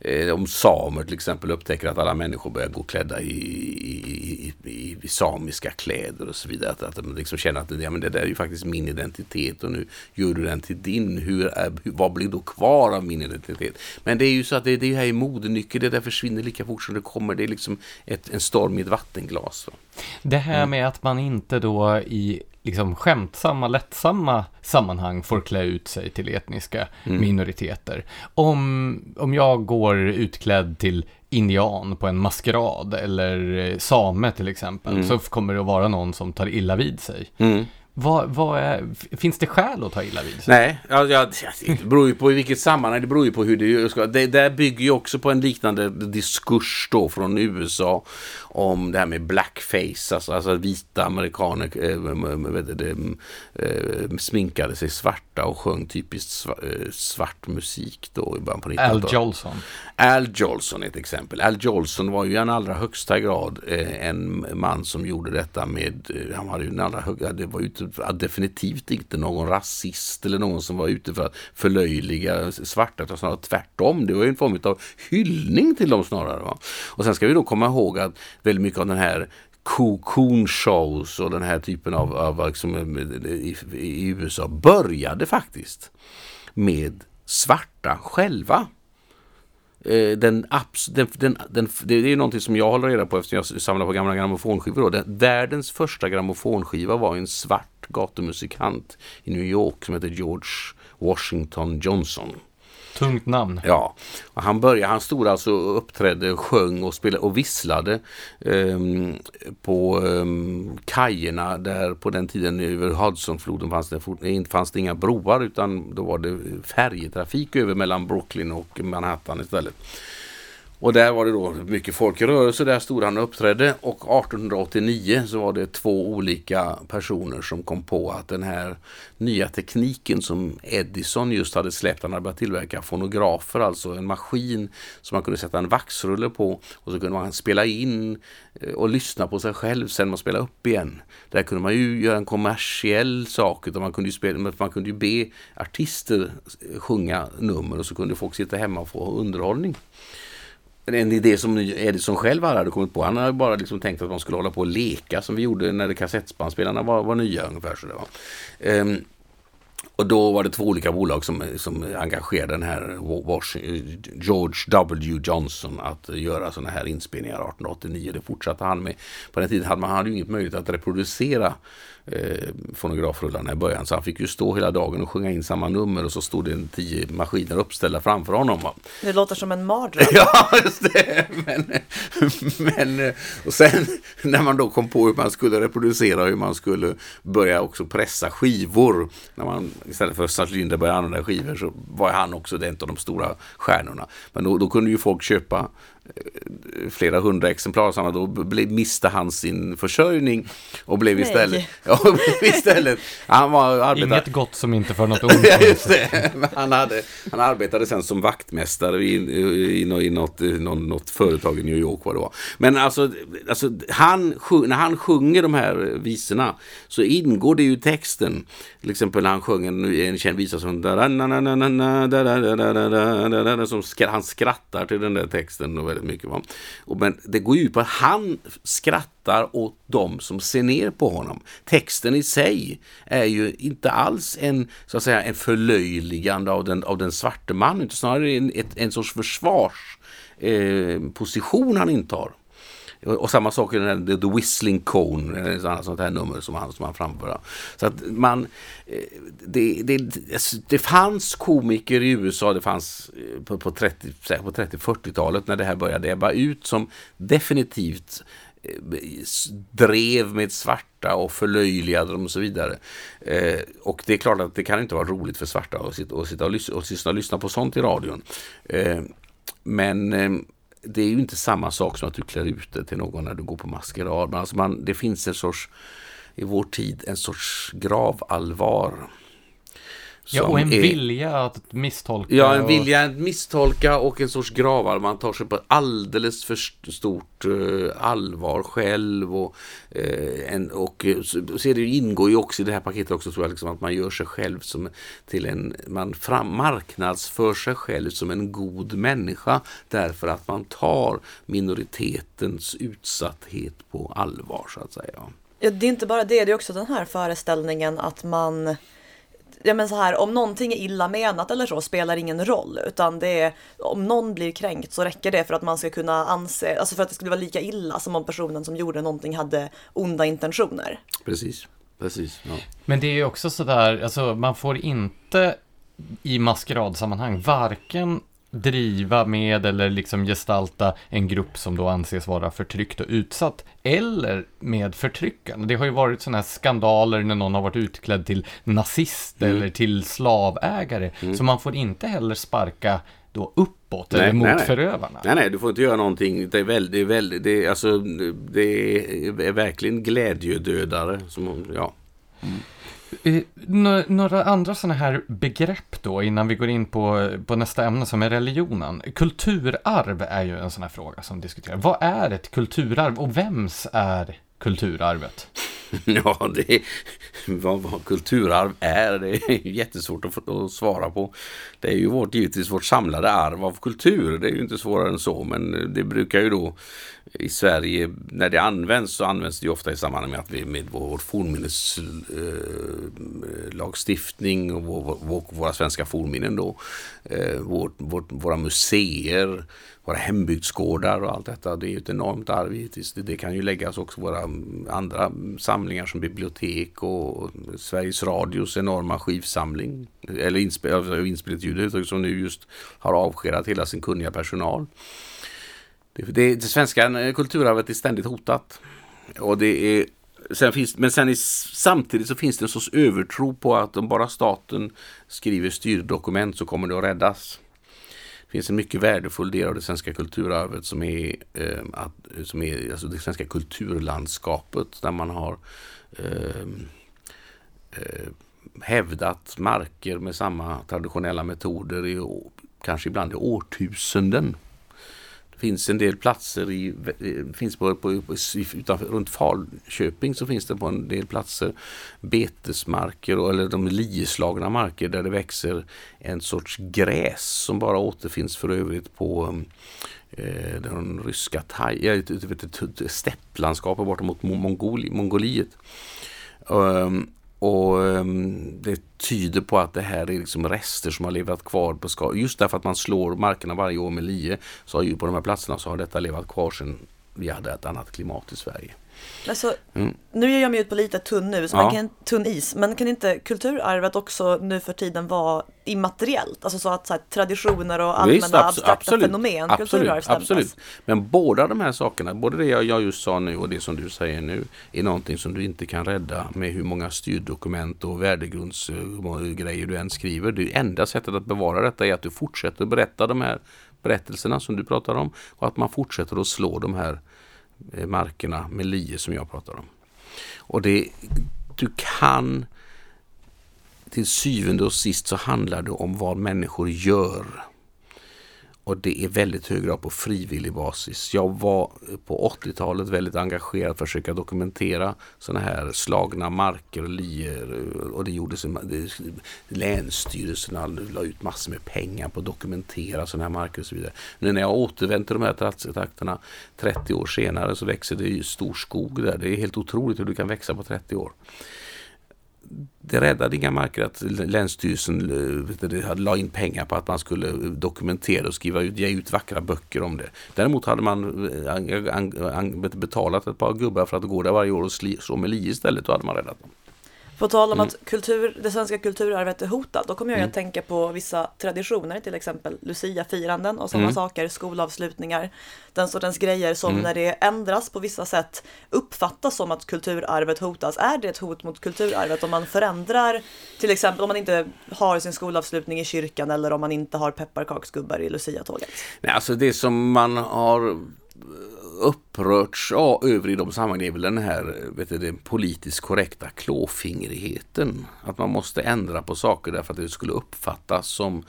Eh, om samer till exempel upptäcker att alla människor börjar gå klädda i, i, i, i samiska kläder och så vidare. Att, att de liksom känner att ja, men det där är ju faktiskt min identitet och nu gör du den till din. Hur är, vad blir då kvar av min identitet? Men det är ju så att det, det här är modenyckel, det där försvinner lika fort som det kommer. Det är liksom ett, en storm i ett vattenglas. Va? Det här med att man inte då i liksom skämtsamma, lättsamma sammanhang får klä ut sig till etniska mm. minoriteter. Om, om jag går utklädd till indian på en maskerad eller same till exempel, mm. så kommer det att vara någon som tar illa vid sig. Mm. Vad, vad är, finns det skäl att ta illa vid sig? Nej, ja, ja, det beror ju på i vilket sammanhang, det beror ju på hur det ska. Det där bygger ju också på en liknande diskurs då från USA om det här med blackface, alltså, alltså vita amerikaner äh, äh, sminkade sig svarta och sjöng typiskt äh, svart musik då i början på 1900-talet. Al Jolson. Al Jolson är ett exempel. Al Jolson var ju i en allra högsta grad en man som gjorde detta med, han hade ju en allra högsta, det var ju definitivt inte någon rasist eller någon som var ute för att förlöjliga svarta, utan snarare tvärtom. Det var ju en form av hyllning till dem snarare. Va? Och sen ska vi då komma ihåg att väldigt mycket av den här cocoon shows och den här typen av, av liksom, i, i USA började faktiskt med svarta själva. Eh, den, den, den, den, det är någonting som jag håller reda på eftersom jag samlar på gamla grammofonskivor. Då. världens första grammofonskiva var en svart gatumusikant i New York som heter George Washington Johnson. Tungt namn. Ja, och han började, han stod alltså och uppträdde, sjöng och spelade och visslade eh, på eh, kajerna där på den tiden över Hudsonfloden fanns det, fanns det inga broar utan då var det färjetrafik över mellan Brooklyn och Manhattan istället. Och där var det då mycket folk i rörelse. Där stod han och uppträdde och 1889 så var det två olika personer som kom på att den här nya tekniken som Edison just hade släppt, han hade börjat tillverka fonografer, alltså en maskin som man kunde sätta en vaxrulle på och så kunde man spela in eh, och lyssna på sig själv sen man spelade upp igen. Där kunde man ju göra en kommersiell sak, utan man kunde ju, spela, man kunde ju be artister sjunga nummer och så kunde folk sitta hemma och få underhållning en idé som Edison själv hade kommit på. Han hade bara liksom tänkt att man skulle hålla på och leka som vi gjorde när kassettbandspelarna var, var nya ungefär. Så det var. Um, och då var det två olika bolag som, som engagerade den här eh, George W. Johnson att göra sådana här inspelningar 1889. Det fortsatte han med. På den tiden hade man hade ju inget möjlighet att reproducera eh, fonografrullarna i början. Så han fick ju stå hela dagen och sjunga in samma nummer och så stod det en tio maskiner uppställda framför honom. Va? Det låter som en mardröm. ja, just det. Men, men och sen när man då kom på hur man skulle reproducera hur man skulle börja också pressa skivor. När man istället för Östra Linder började använda skivor så var han också en av de stora stjärnorna. Men då, då kunde ju folk köpa flera hundra exemplar sådana, då blev, miste han sin försörjning och blev istället... Ja, blev istället han var arbetade, Inget gott som inte för något ont. ja, just det. Han, hade, han arbetade sen som vaktmästare i, i, i, i något, något, något företag i New York. Vad det var. Men alltså, alltså han, när han sjunger de här visorna så ingår det ju texten. Till exempel när han sjöng en, en känd visa som... som han skrattar till den där texten. Och väldigt mycket. Va? Och men det går ju ut på att han skrattar åt de som ser ner på honom. Texten i sig är ju inte alls en, så att säga, en förlöjligande av den, av den svarte mannen, utan snarare en, ett, en sorts försvarsposition eh, han intar och samma sak i den The Whistling Cone, ett annat sånt här nummer som han, som han framför. Så att man, eh, det, det, alltså, det fanns komiker i USA, det fanns eh, på, på 30-40-talet när det här började ebba ut som definitivt eh, drev med svarta och förlöjligade dem och så vidare. Eh, och det är klart att det kan inte vara roligt för svarta att sitta och, sitta och, lyssna, och lyssna på sånt i radion. Eh, men eh, det är ju inte samma sak som att du klär ut dig till någon när du går på maskerad. Men alltså man, det finns en sorts, i vår tid, en sorts gravallvar Ja, och en är, vilja att misstolka. Ja, en vilja att misstolka och en sorts gravar. Man tar sig på alldeles för stort uh, allvar själv. Och, uh, en, och så, så det ingår ju också i det här paketet också tror jag, liksom, att man gör sig själv som till en, man fram, marknadsför sig själv som en god människa därför att man tar minoritetens utsatthet på allvar så att säga. Ja, det är inte bara det, det är också den här föreställningen att man ja men så här, om någonting är illa menat eller så spelar ingen roll, utan det är om någon blir kränkt så räcker det för att man ska kunna anse, alltså för att det skulle vara lika illa som om personen som gjorde någonting hade onda intentioner. Precis, precis. Ja. Men det är ju också sådär, alltså man får inte i maskeradsammanhang varken driva med eller liksom gestalta en grupp som då anses vara förtryckt och utsatt eller med förtryckarna. Det har ju varit sådana här skandaler när någon har varit utklädd till nazist mm. eller till slavägare. Mm. Så man får inte heller sparka då uppåt nej, eller mot nej, nej. förövarna. Nej, nej, du får inte göra någonting. Det är väldigt, väldigt, det är, alltså, det är verkligen glädjedödare. Som, ja. Mm. Några andra sådana här begrepp då innan vi går in på, på nästa ämne som är religionen. Kulturarv är ju en sån här fråga som diskuteras. Vad är ett kulturarv och vems är kulturarvet? Ja, det är, vad, vad kulturarv är, det är jättesvårt att, att, svara på. Det är ju vårt, givetvis vårt samlade arv av kultur. Det är ju inte svårare än så, men det brukar ju då i Sverige, när det används så används det ofta i samband med att vi med vår fornminneslagstiftning eh, och vår, vår, våra svenska fornminnen då, eh, vår, vår, våra museer, våra hembygdsgårdar och allt detta. Det är ett enormt arv givetvis. Det, det kan ju läggas också våra mm, andra samlingar som bibliotek och Sveriges Radios enorma skivsamling. Eller inspel inspelat ljud som nu just har avskedat hela sin kunniga personal. Det, det, det svenska eh, kulturarvet är ständigt hotat. Och det är Sen finns, men sen i, samtidigt så finns det en sorts övertro på att om bara staten skriver styrdokument så kommer det att räddas. Det finns en mycket värdefull del av det svenska kulturarvet som är, eh, att, som är alltså det svenska kulturlandskapet där man har eh, eh, hävdat marker med samma traditionella metoder i kanske ibland i årtusenden finns en del platser i, finns på, på, utanför, runt Falköping så finns det på en del platser betesmarker eller de lieslagna marker där det växer en sorts gräs som bara återfinns för övrigt på eh, den ryska taj, stepplandskapet borta mot Mongoli, Mongoliet. Um, och um, det tyder på att det här är liksom rester som har levat kvar på skal. Just därför att man slår markerna varje år med lie så har ju på de här platserna så har detta levat kvar sedan vi hade ett annat klimat i Sverige. Alltså, mm. Nu ger jag mig ut på lite tunn nu, så ja. man kan, tunn is, men kan inte kulturarvet också nu för tiden vara immateriellt? Alltså så att så här, traditioner och allmänna Visst, abstrakta absolut, fenomen, absolut, absolut. Men båda de här sakerna, både det jag just sa nu och det som du säger nu, är någonting som du inte kan rädda med hur många styrdokument och värdegrundsgrejer du än skriver. Det enda sättet att bevara detta är att du fortsätter berätta de här berättelserna som du pratar om och att man fortsätter att slå de här Eh, markerna med lie som jag pratar om. Och det, du kan till syvende och sist så handlar det om vad människor gör och det är väldigt hög grad på frivillig basis. Jag var på 80-talet väldigt engagerad för att försöka dokumentera sådana här slagna marker och lier. Och det gjordes, länsstyrelserna la ut massor med pengar på att dokumentera sådana här marker och så vidare. Nu när jag återvänt till de här trakterna 30 år senare så växer det ju stor skog där. Det är helt otroligt hur det kan växa på 30 år det räddade inga marker att Länsstyrelsen eh, la in pengar på att man skulle eh, dokumentera och skriva ut, ge ut vackra böcker om det. Däremot hade man eh, betalat ett par gubbar för att gå där varje år och slå med lie istället. Då hade man räddat dem. På tal om mm. att kultur, det svenska kulturarvet är hotat, då kommer jag mm. att tänka på vissa traditioner, till exempel Lucia-firanden och sådana mm. saker, skolavslutningar, den sortens grejer som mm. när det ändras på vissa sätt uppfattas som att kulturarvet hotas. Är det ett hot mot kulturarvet om man förändrar, till exempel om man inte har sin skolavslutning i kyrkan eller om man inte har pepparkaksgubbar i Lucia-tåget? Nej, alltså det som man har upprörts ja, över i de sammanhangen är väl den här vet du, den politiskt korrekta klåfingrigheten. Att man måste ändra på saker därför att det skulle uppfattas som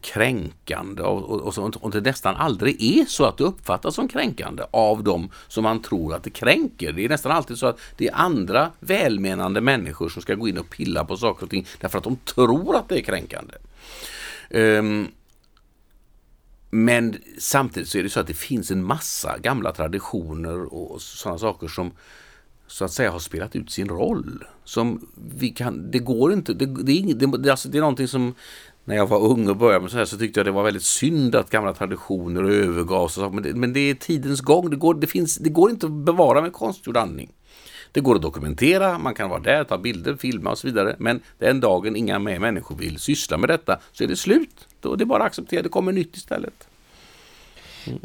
kränkande och, och, och, och det nästan aldrig är så att det uppfattas som kränkande av dem som man tror att det kränker. Det är nästan alltid så att det är andra välmenande människor som ska gå in och pilla på saker och ting därför att de tror att det är kränkande. Um, men samtidigt så är det så att det finns en massa gamla traditioner och sådana saker som så att säga har spelat ut sin roll. Som vi kan, det går inte, det, det är, inget, det, alltså det är någonting som när jag var ung och började med så här så tyckte jag det var väldigt synd att gamla traditioner övergavs. Och så, men, det, men det är tidens gång, det går, det, finns, det går inte att bevara med konstgjord andning. Det går att dokumentera, man kan vara där, ta bilder, filma och så vidare. Men den dagen inga mer människor vill syssla med detta så är det slut. Då det är bara att acceptera, det kommer nytt istället.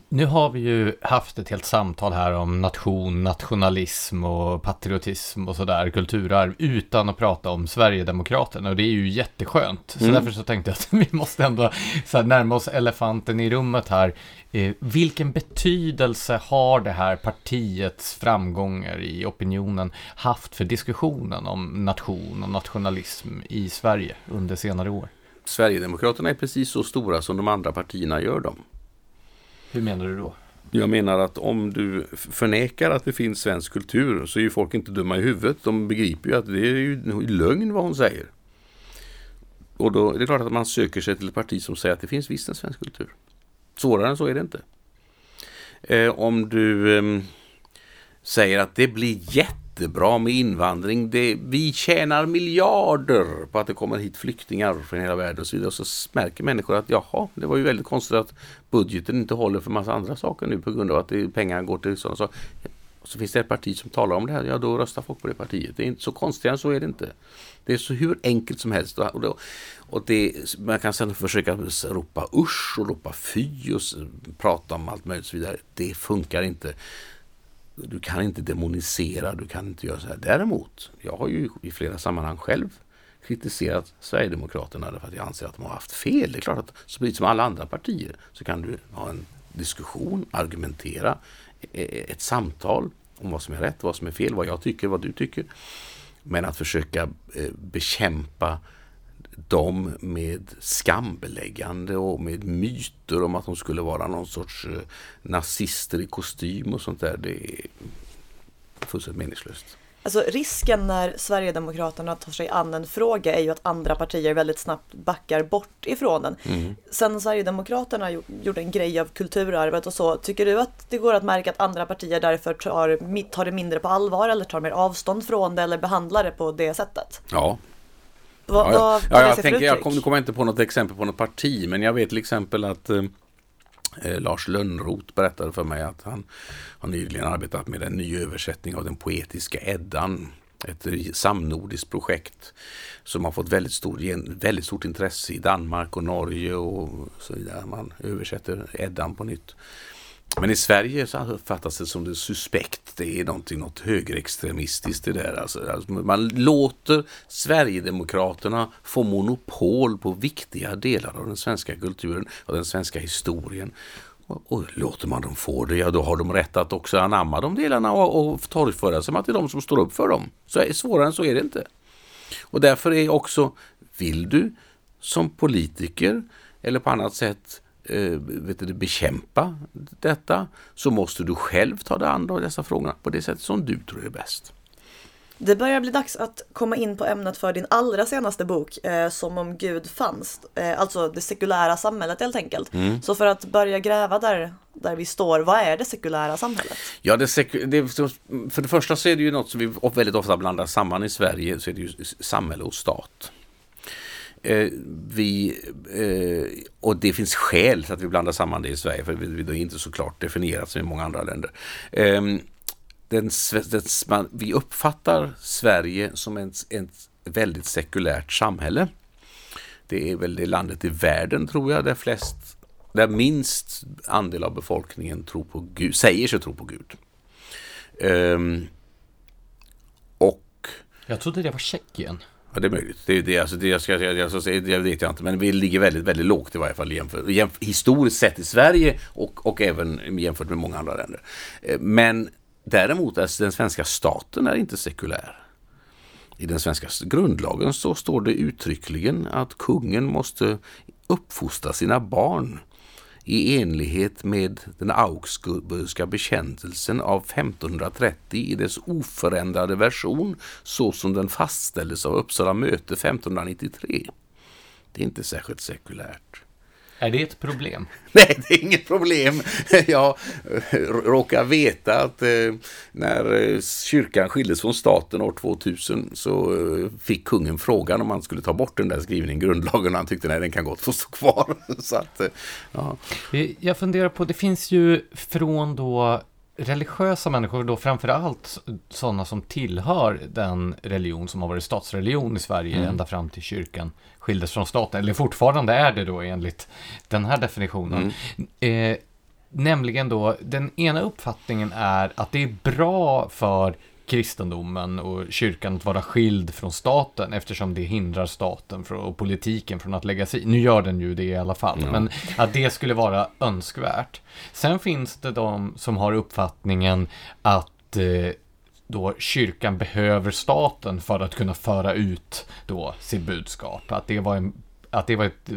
Nu har vi ju haft ett helt samtal här om nation, nationalism och patriotism och sådär, kulturarv, utan att prata om Sverigedemokraterna och det är ju jätteskönt. Så mm. därför så tänkte jag att vi måste ändå så här, närma oss elefanten i rummet här. Eh, vilken betydelse har det här partiets framgångar i opinionen haft för diskussionen om nation och nationalism i Sverige under senare år? Sverigedemokraterna är precis så stora som de andra partierna gör dem. Hur menar du då? Jag menar att om du förnekar att det finns svensk kultur så är ju folk inte dumma i huvudet. De begriper ju att det är ju lögn vad hon säger. Och då är det klart att man söker sig till ett parti som säger att det finns visst en svensk kultur. Svårare än så är det inte. Eh, om du eh, säger att det blir jätte jättebra med invandring. Det, vi tjänar miljarder på att det kommer hit flyktingar från hela världen och så vidare. Och så märker människor att jaha, det var ju väldigt konstigt att budgeten inte håller för massa andra saker nu på grund av att det, pengar går till sådana saker. Och så finns det ett parti som talar om det här, ja då röstar folk på det partiet. Det är inte så konstigt än så är det inte. Det är så hur enkelt som helst. Och, då, och det, man kan sedan försöka ropa usch och ropa fy och prata om allt möjligt och så vidare. Det funkar inte du kan inte demonisera, du kan inte göra så här. Däremot, jag har ju i flera sammanhang själv kritiserat Sverigedemokraterna därför att jag anser att de har haft fel. Det är klart att precis som alla andra partier så kan du ha en diskussion, argumentera, e, e, ett samtal om vad som är rätt, vad som är fel, vad jag tycker, vad du tycker. Men att försöka eh, bekämpa dem med skambeläggande och med myter om att de skulle vara någon sorts eh, nazister i kostym och sånt där. Det är fullständigt meningslöst. Alltså risken när Sverigedemokraterna tar sig an en fråga är ju att andra partier väldigt snabbt backar bort ifrån den. Mm. Sen Sverigedemokraterna gjorde en grej av kulturarvet och så, tycker du att det går att märka att andra partier därför tar, tar det mindre på allvar eller tar mer avstånd från det eller behandlar det på det sättet? Ja, vad, ja, vad, ja, jag, tänker, jag kommer kom inte på något exempel på något parti, men jag vet till exempel att eh, eh, Lars Lönnroth berättade för mig att han har nyligen arbetat med en ny översättning av den poetiska Eddan. Ett samnordiskt projekt som har fått väldigt, stor, väldigt stort intresse i Danmark och Norge och så vidare. Man översätter Eddan på nytt. Men i Sverige så uppfattas det som det suspekt. Det är någonting, något högerextremistiskt det där. Alltså, alltså, man låter Sverigedemokraterna få monopol på viktiga delar av den svenska kulturen och den svenska historien. Och, och låter man dem få det, ja då har de rätt att också anamma de delarna och, och torgföra sig med att det är de som står upp för dem. Så svårare än så är det inte. Och därför är också, vill du som politiker eller på annat sätt eh, vet du, bekämpa detta så måste du själv ta dig an dessa frågorna på det sätt som du tror är bäst. Det börjar bli dags att komma in på ämnet för din allra senaste bok, eh, Som om Gud fanns. Eh, alltså det sekulära samhället helt enkelt. Mm. Så för att börja gräva där där vi står. Vad är det sekulära samhället? Ja, det, det, för det första så är det ju något som vi väldigt ofta blandar samman i Sverige, så är det ju samhälle och stat. Eh, vi, eh, och det finns skäl till att vi blandar samman det i Sverige, för det är inte så klart definierat som i många andra länder. Eh, den, den, man, vi uppfattar Sverige som ett, ett väldigt sekulärt samhälle. Det är väl det landet i världen, tror jag, där flest där minst andel av befolkningen tror på Gud, säger sig tro på Gud. Um, och... Jag trodde det var Tjeckien. Ja, det är möjligt. Det, det, alltså, det, jag, ska, jag, jag, det vet jag inte. Men vi ligger väldigt, väldigt lågt i varje fall jämför, jämför, historiskt sett i Sverige och, och även jämfört med många andra länder. Eh, men däremot är den svenska staten är inte sekulär. I den svenska grundlagen så står det uttryckligen att kungen måste uppfostra sina barn i enlighet med den augsburgska bekännelsen av 1530 i dess oförändrade version så som den fastställdes av Uppsala möte 1593. Det är inte särskilt sekulärt. Är det ett problem? Nej, det är inget problem. Jag råkar veta att eh, när eh, kyrkan skildes från staten år 2000 så eh, fick kungen frågan om han skulle ta bort den där skrivningen i grundlagen och han tyckte nej, den kan gott få stå kvar. Så att, ja. Jag funderar på, det finns ju från då religiösa människor, då framför allt sådana som tillhör den religion som har varit statsreligion i Sverige mm. ända fram till kyrkan skildes från staten, eller fortfarande är det då enligt den här definitionen. Mm. Eh, nämligen då, den ena uppfattningen är att det är bra för kristendomen och kyrkan att vara skild från staten eftersom det hindrar staten och politiken från att lägga sig Nu gör den ju det i alla fall, ja. men att det skulle vara önskvärt. Sen finns det de som har uppfattningen att eh, då kyrkan behöver staten för att kunna föra ut då sitt budskap. Att det var en att det var ett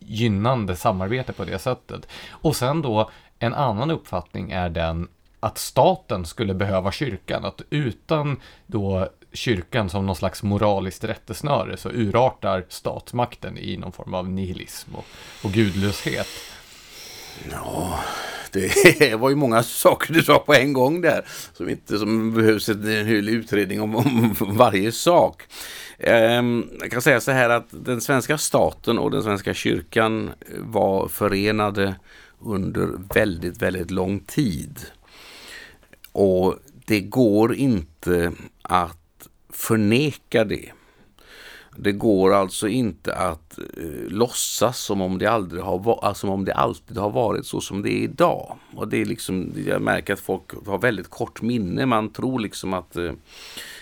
gynnande samarbete på det sättet. Och sen då en annan uppfattning är den att staten skulle behöva kyrkan, att utan då kyrkan som någon slags moraliskt rättesnöre så urartar statsmakten i någon form av nihilism och, och gudlöshet. Ja, det var ju många saker du sa på en gång där som inte som behövs en hel utredning om, om varje sak. Ehm, jag kan säga så här att den svenska staten och den svenska kyrkan var förenade under väldigt, väldigt lång tid. Och det går inte att förneka det. Det går alltså inte att eh, låtsas som om det aldrig har som om det alltid har varit så som det är idag. Och det är liksom, jag märker att folk har väldigt kort minne. Man tror liksom att eh,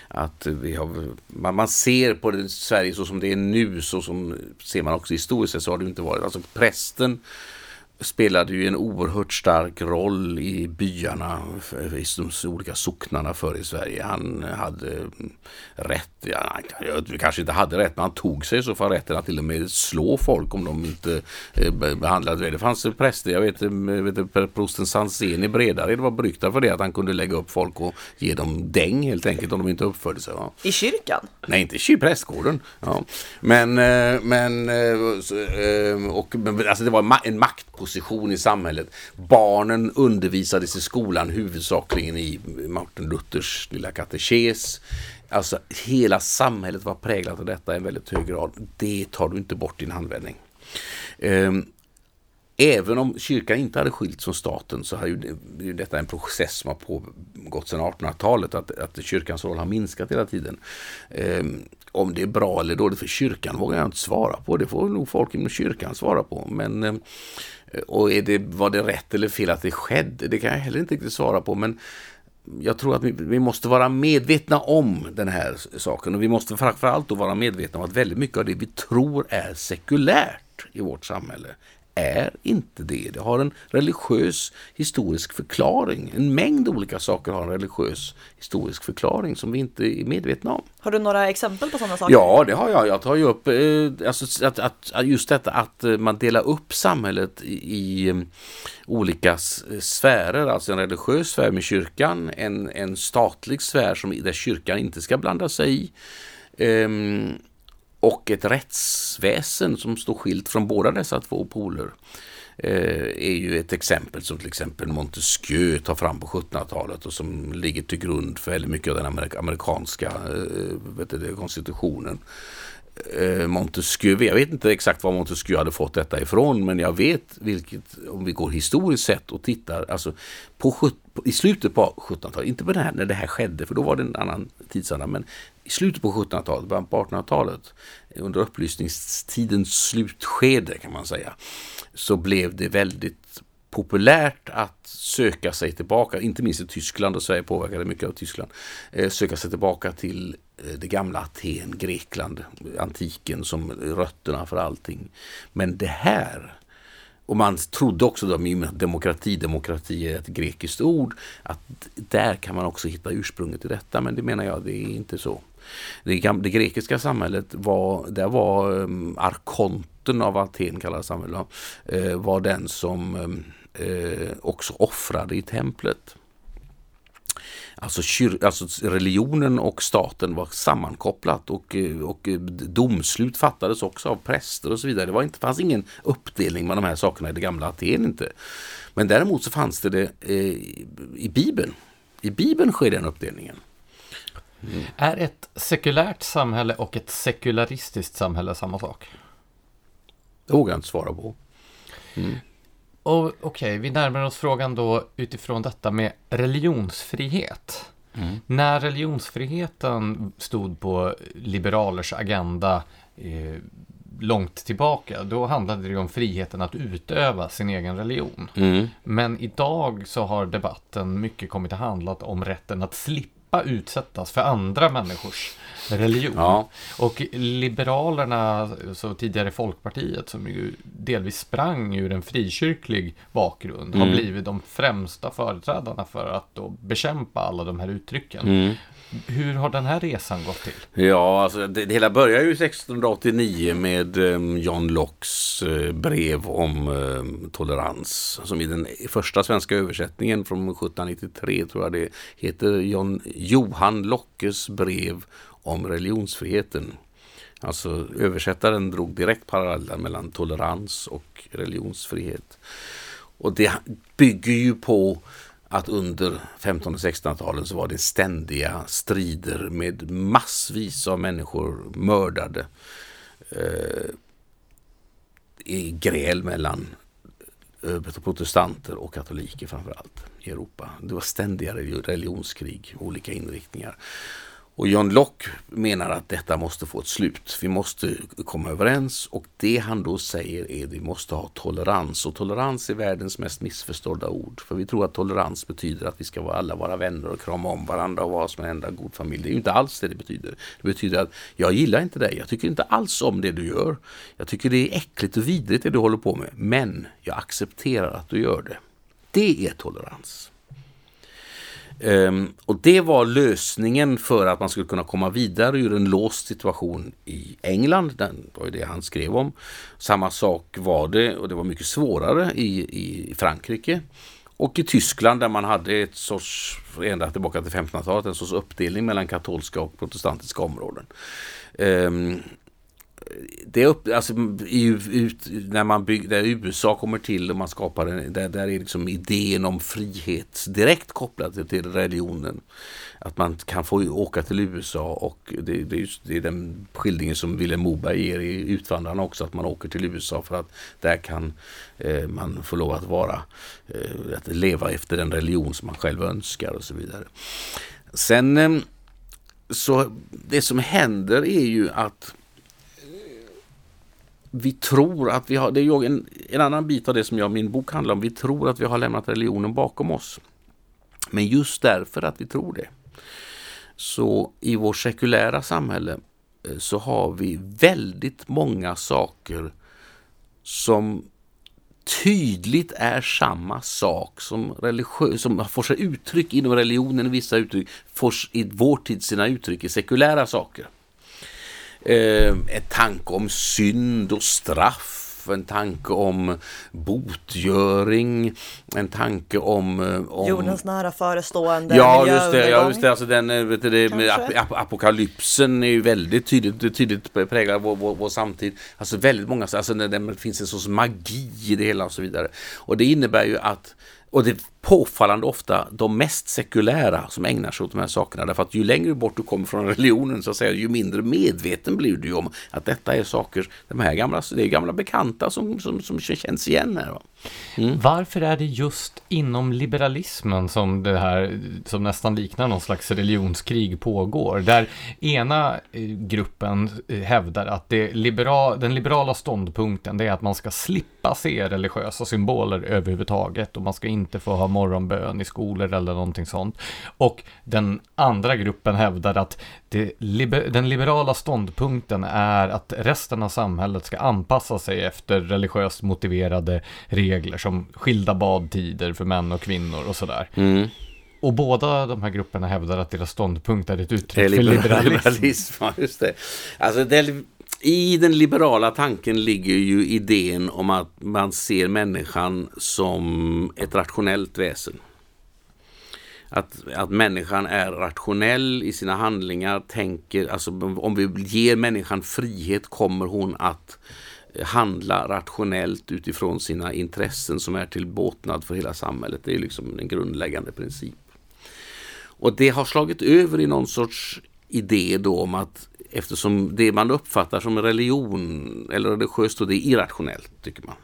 att vi har, man, man ser på det, Sverige så som det är nu, så som ser man också historiskt sett så har det inte varit. Alltså prästen spelade ju en oerhört stark roll i byarna, i de olika socknarna förr i Sverige. Han hade rätt, ja, han kanske inte hade rätt, men han tog sig så fall rätten att till och med slå folk om de inte eh, behandlade det. Det fanns präster, jag vet, vet prosten Sansén i Bredared var beryktad för det, att han kunde lägga upp folk och ge dem däng helt enkelt om de inte uppförde sig. Va? I kyrkan? Nej, inte i prästgården. Ja. Men, eh, men, eh, och, alltså det var en maktposition position i samhället. Barnen undervisades i skolan huvudsakligen i Martin Luthers lilla katekes. Alltså hela samhället var präglat av detta i en väldigt hög grad. Det tar du inte bort i en handvändning. Um, Även om kyrkan inte hade skilts från staten så har ju, ju detta en process som har pågått sedan 1800-talet. Att, att kyrkans roll har minskat hela tiden. Um, om det är bra eller dåligt för kyrkan vågar jag inte svara på. Det får nog folk inom kyrkan svara på. Men um, och är det, var det rätt eller fel att det skedde? Det kan jag heller inte riktigt svara på. Men jag tror att vi, vi, måste vara medvetna om den här saken. Och vi måste framförallt då vara medvetna om att väldigt mycket av det vi tror är sekulärt i vårt samhälle är inte det. Det har en religiös historisk förklaring. En mängd olika saker har en religiös historisk förklaring som vi inte är medvetna om. Har du några exempel på sådana saker? Ja, det har jag. Jag tar ju upp eh, alltså, att, att, just detta att eh, man delar upp samhället i, i um, olika sfärer, alltså en religiös sfär med kyrkan, en, en statlig sfär som, där kyrkan inte ska blanda sig i. Um, och ett rättsväsen som står skilt från båda dessa två poler eh, är ju ett exempel som till exempel Montesquieu tar fram på 1700-talet och som ligger till grund för väldigt mycket av den amerikanska eh, du, konstitutionen. Eh, Montesquieu, jag vet inte exakt var Montesquieu hade fått detta ifrån men jag vet vilket, om vi går historiskt sett och tittar, alltså på, i slutet på 1700-talet, inte på det här, när det här skedde för då var det en annan tidsanda, men i slutet på 1700-talet, början på 1800-talet, under upplysningstidens slutskede kan man säga, så blev det väldigt populärt att söka sig tillbaka, inte minst i Tyskland och Sverige påverkade mycket av Tyskland, eh, söka sig tillbaka till eh, det gamla Aten, Grekland, antiken som rötterna för allting. Men det här, och man trodde också då med demokrati, demokrati är ett grekiskt ord, att där kan man också hitta ursprunget till detta, men det menar jag, det är inte så. Det, det grekiska samhället var, där var um, arkonten av Aten kallades samhället, uh, var den som um, uh, också offrade i templet. Alltså, kyr, alltså, religionen och staten var sammankopplat och, eh, och domslut fattades också av präster och så vidare. Det var inte, fanns ingen uppdelning med de här sakerna i det gamla Aten inte. Men däremot så fanns det det eh, i Bibeln. I Bibeln sker den uppdelningen. Mm. Är ett sekulärt samhälle och ett sekularistiskt samhälle samma sak? Det vågar jag inte svara på. Mm. Okej, okay, vi närmar oss frågan då utifrån detta med religionsfrihet. Mm. När religionsfriheten stod på liberalers agenda eh, långt tillbaka, då handlade det om friheten att utöva sin egen religion. Mm. Men idag så har debatten mycket kommit att handla om rätten att slippa slippa utsättas för andra människors religion. Ja. Och Liberalerna, så tidigare Folkpartiet, som ju delvis sprang ur en frikyrklig bakgrund, mm. har blivit de främsta företrädarna för att bekämpa alla de här uttrycken. Mm. Hur har den här resan gått till? Ja, alltså det, det hela börjar ju 1689 med um, John Lockes uh, eh, brev om uh, tolerans. Som i den första svenska översättningen från 1793 tror jag det heter John, Johan Lockes brev om religionsfriheten. Alltså översättaren drog direkt paralleller mellan tolerans och religionsfrihet. Och det bygger ju på att under 1500 och 1600-talen så var det ständiga strider med massvis av människor mördade. Eh, I gräl mellan eh, protestanter och katoliker framförallt i Europa. Det var ständiga religionskrig, olika inriktningar. Och John Locke menar att detta måste få ett slut. Vi måste komma överens och det han då säger är att vi måste ha tolerans. Och tolerans är världens mest missförstådda ord. För vi tror att tolerans betyder att vi ska alla vara vänner och krama om varandra och vara som en enda god familj. Det är ju inte alls det det betyder. Det betyder att jag gillar inte dig. Jag tycker inte alls om det du gör. Jag tycker det är äckligt och vidrigt det du håller på med. Men jag accepterar att du gör det. Det är tolerans. Um, och det var lösningen för att man skulle kunna komma vidare ur en låst situation i England. Det var ju det han skrev om. Samma sak var det och det var mycket svårare i, i Frankrike. Och i Tyskland där man hade ett sorts, ända tillbaka till 1500-talet, en sorts uppdelning mellan katolska och protestantiska områden. Um, det upp, alltså, ut, när man bygger, där USA kommer till och man skapar en, där, där är liksom idén om frihet direkt kopplad till religionen. Att man kan få åka till USA och det, det, är, just, det är den skildringen som Vilhelm Moberg ger i Utvandrarna också, att man åker till USA för att där kan eh, man få lov att vara, eh, att leva efter den religion som man själv önskar och så vidare. Sen eh, så det som händer är ju att vi tror att vi har, det är en, en annan bit av det som jag, min bok handlar om, vi tror att vi har lämnat religionen bakom oss. Men just därför att vi tror det, så i vårt sekulära samhälle eh, så har vi väldigt många saker som tydligt är samma sak som, religiö- som får sig uttryck inom religionen, vissa uttryck, får i vår tid sina uttryck i sekulära saker eh, ett tanke om synd och straff en tanke om botgöring, en tanke om... eh, om Jordens nära förestående Ja, just det. Ja, just det. Alltså den, eh, vet du, det, ap ap apokalypsen är ju väldigt tydligt, tydligt präglad vår, vår, vår samtid. Alltså väldigt många, alltså när det finns en sorts magi i det hela och så vidare. Och det innebär ju att och det påfallande ofta de mest sekulära som ägnar sig åt de här sakerna. Därför att ju längre bort du kommer från religionen så att säga, ju mindre medveten blir du om att detta är saker, de här gamla, det är gamla bekanta som, som, som känns igen här. Va? Mm. Varför är det just inom liberalismen som det här, som nästan liknar någon slags religionskrig pågår? Där ena eh, gruppen eh, hävdar att det liberal, den liberala ståndpunkten det är att man ska slippa se religiösa symboler överhuvudtaget och man ska inte få ha morgonbön i skolor eller någonting sånt. Och den andra gruppen hävdar att liber, den liberala ståndpunkten är att resten av samhället ska anpassa sig efter religiöst motiverade regler som skilda badtider för män och kvinnor och sådär. Mm. Och båda de här grupperna hävdar att deras ståndpunkt är ett Det är uttryck för liberalism. Ja, just det. Alltså, det, i den liberala tanken ligger ju idén om att man ser människan som ett rationellt väsen. Att, att människan är rationell i sina handlingar, tänker, alltså om vi ger människan frihet kommer hon att handla rationellt utifrån sina intressen som är till båtnad för hela samhället. Det är liksom en grundläggande princip. Och det har slagit över i någon sorts idé då om att eftersom det man uppfattar som religion eller religiöst och det är irrationellt tycker man.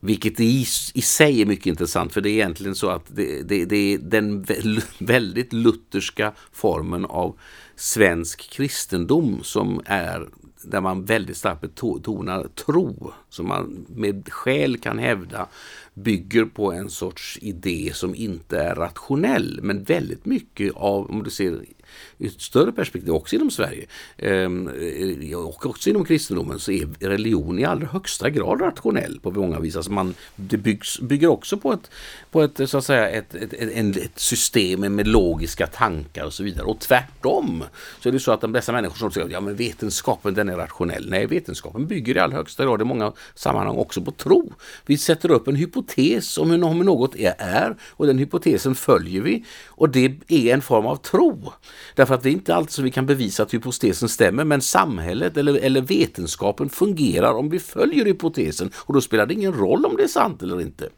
Vilket i, i sig är mycket intressant för det är egentligen så att det, det, det är den väldigt lutherska formen av svensk kristendom som är där man väldigt starkt betonar tro som man med skäl kan hävda bygger på en sorts idé som inte är rationell men väldigt mycket av, om du ser i ett större perspektiv också inom Sverige ehm, eh, och också inom kristendomen så är religion i allra högsta grad rationell på många vis. Alltså man, det byggs, bygger också på ett, på ett, så att säga, ett, ett, ett, ett system med logiska tankar och så vidare. Och tvärtom så är det så att de dessa människor som säger att ja, men vetenskapen den är rationell. Nej, vetenskapen bygger i allra högsta grad i många sammanhang också på tro. Vi sätter upp en hypotes om hur något är och den hypotesen följer vi och det är en form av tro. Därför att det är inte alltid så vi kan bevisa att hypotesen stämmer men samhället eller, eller vetenskapen fungerar om vi följer hypotesen och då spelar det ingen roll om det är sant eller inte.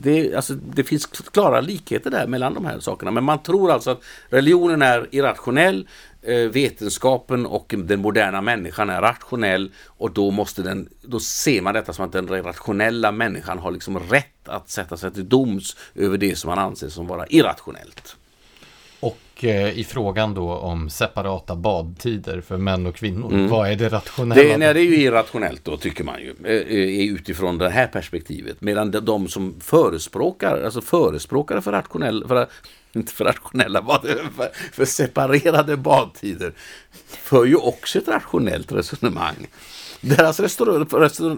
Det, alltså, det finns klara likheter där mellan de här sakerna men man tror alltså att religionen är irrationell eh, vetenskapen och den moderna människan är rationell och då måste den, då ser man detta som att den rationella människan har liksom rätt att sätta sig till doms över det som man anser som vara irrationellt. Och eh, i frågan då om separata badtider för män och kvinnor, vad är det rationella? Det, nej, det är ju irrationellt då tycker man ju eh, eh, utifrån det här perspektivet. Medan de, de som förespråkar, alltså förespråkare för rationella, för, inte för rationella bad, för, för separerade badtider för ju också ett rationellt resonemang. Deras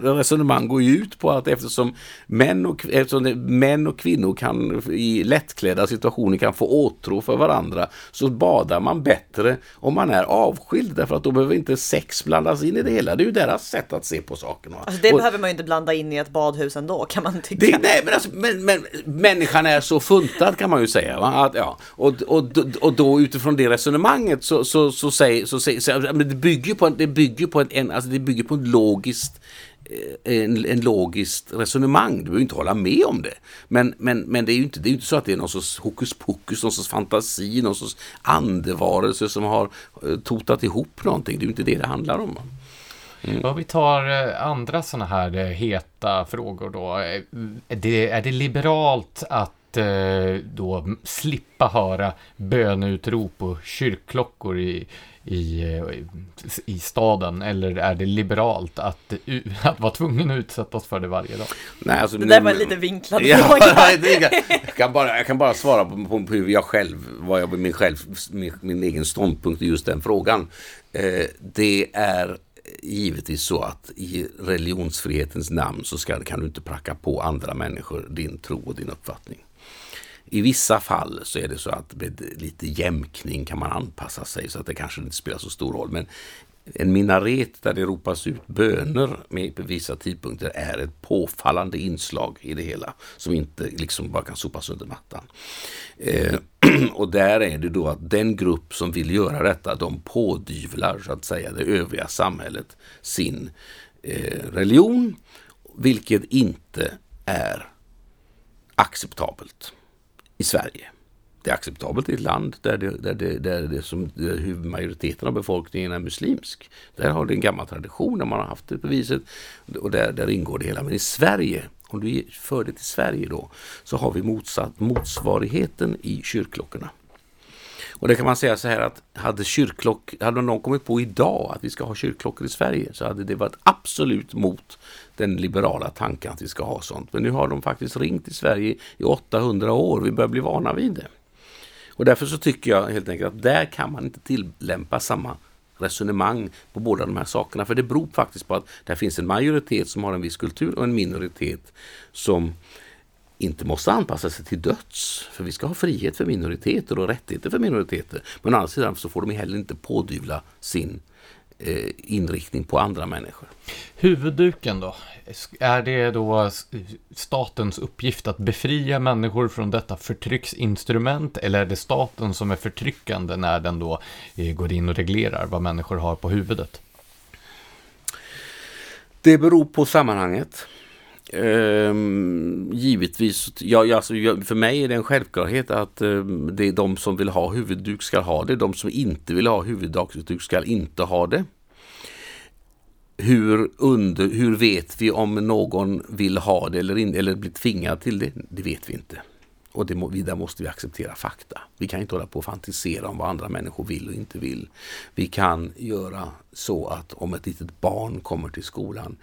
resonemang går ju ut på att eftersom män och, eftersom män och kvinnor kan i lättklädda situationer kan få åtrå för varandra så badar man bättre om man är avskild därför att då behöver inte sex blandas in i det hela. Det är ju deras sätt att se på saken. Alltså det Och- behöver man ju inte blanda in i ett badhus ändå kan man tycka. det, nej, men, alltså, men, men människan är så funtad kan man ju säga. Va? Att, ja. och, och, och då utifrån det resonemanget så, så, så, säger, så, så men det bygger på det bygger på en, alltså det bygger på en logiskt eh, en, en logiskt resonemang. Du behöver inte hålla med om det. Men, men, men det är ju inte, det är ju inte så att det är någon sorts hokus pokus, någon sorts fantasi, någon sorts andevarelse som har eh, totat ihop någonting. Det är ju inte det det handlar om. Mm. Om vi tar eh, andra sådana här heta frågor då. Är det, är det liberalt att då slippa höra böneutrop och kyrkklockor i, i, i staden? Eller är det liberalt att, att vara tvungen att utsättas för det varje dag? Nej, alltså, Det nu- där var en lite vinklad Ja, fråga. jag, kan bara, jag kan bara svara på, på, på hur jag själv, vad jag, min, själv min, min egen ståndpunkt i just den frågan. Eh, det är givetvis så att i religionsfrihetens namn så ska, kan du inte pracka på andra människor din tro och din uppfattning. I vissa fall så är det så att med lite jämkning kan man anpassa sig så att det kanske inte spelar så stor roll. Men en minaret där det ropas ut böner med vissa tidpunkter är ett påfallande inslag i det hela som inte liksom bara kan sopas under mattan. Eh, och där är det då att den grupp som vill göra detta, de pådyvlar så att säga det övriga samhället sin eh, religion, vilket inte är acceptabelt i Sverige det är acceptabelt i ett land där, det, där, det, där, det som, där majoriteten av befolkningen är muslimsk. Där har det en gammal tradition där man har haft det på viset och där, där ingår det hela. Men i Sverige, om du för det till Sverige då, så har vi motsatt motsvarigheten i kyrkklockorna. Och det kan man säga så här att hade kyrkklock, hade någon kommit på idag att vi ska ha kyrkklockor i Sverige så hade det varit absolut mot den liberala tanken att vi ska ha sånt. Men nu har de faktiskt ringt i Sverige i 800 år. Vi börjar bli vana vid det. Och därför så tycker jag helt enkelt att där kan man inte tillämpa samma resonemang på båda de här sakerna. För det beror faktiskt på att det finns en majoritet som har en viss kultur och en minoritet som inte måste anpassa sig till döds. För vi ska ha frihet för minoriteter och rättigheter för minoriteter. Men å andra sidan så får de heller inte pådyvla sin inriktning på andra människor. Huvudduken då? Är det då statens uppgift att befria människor från detta förtrycksinstrument eller är det staten som är förtryckande när den då eh, går in och reglerar vad människor har på huvudet? Det beror på sammanhanget. Ehm, givetvis, ja, alltså, för mig är det en självklarhet att eh, det är de som vill ha huvudduk ska ha det. De som inte vill ha huvudduk ska inte ha det. Hur, under, hur vet vi om någon vill ha det eller, in, eller blir tvingad till det? Det vet vi inte. Och det, där måste vi acceptera fakta. Vi kan inte hålla på och fantisera om vad andra människor vill och inte vill. Vi kan göra så att om ett litet barn kommer till skolan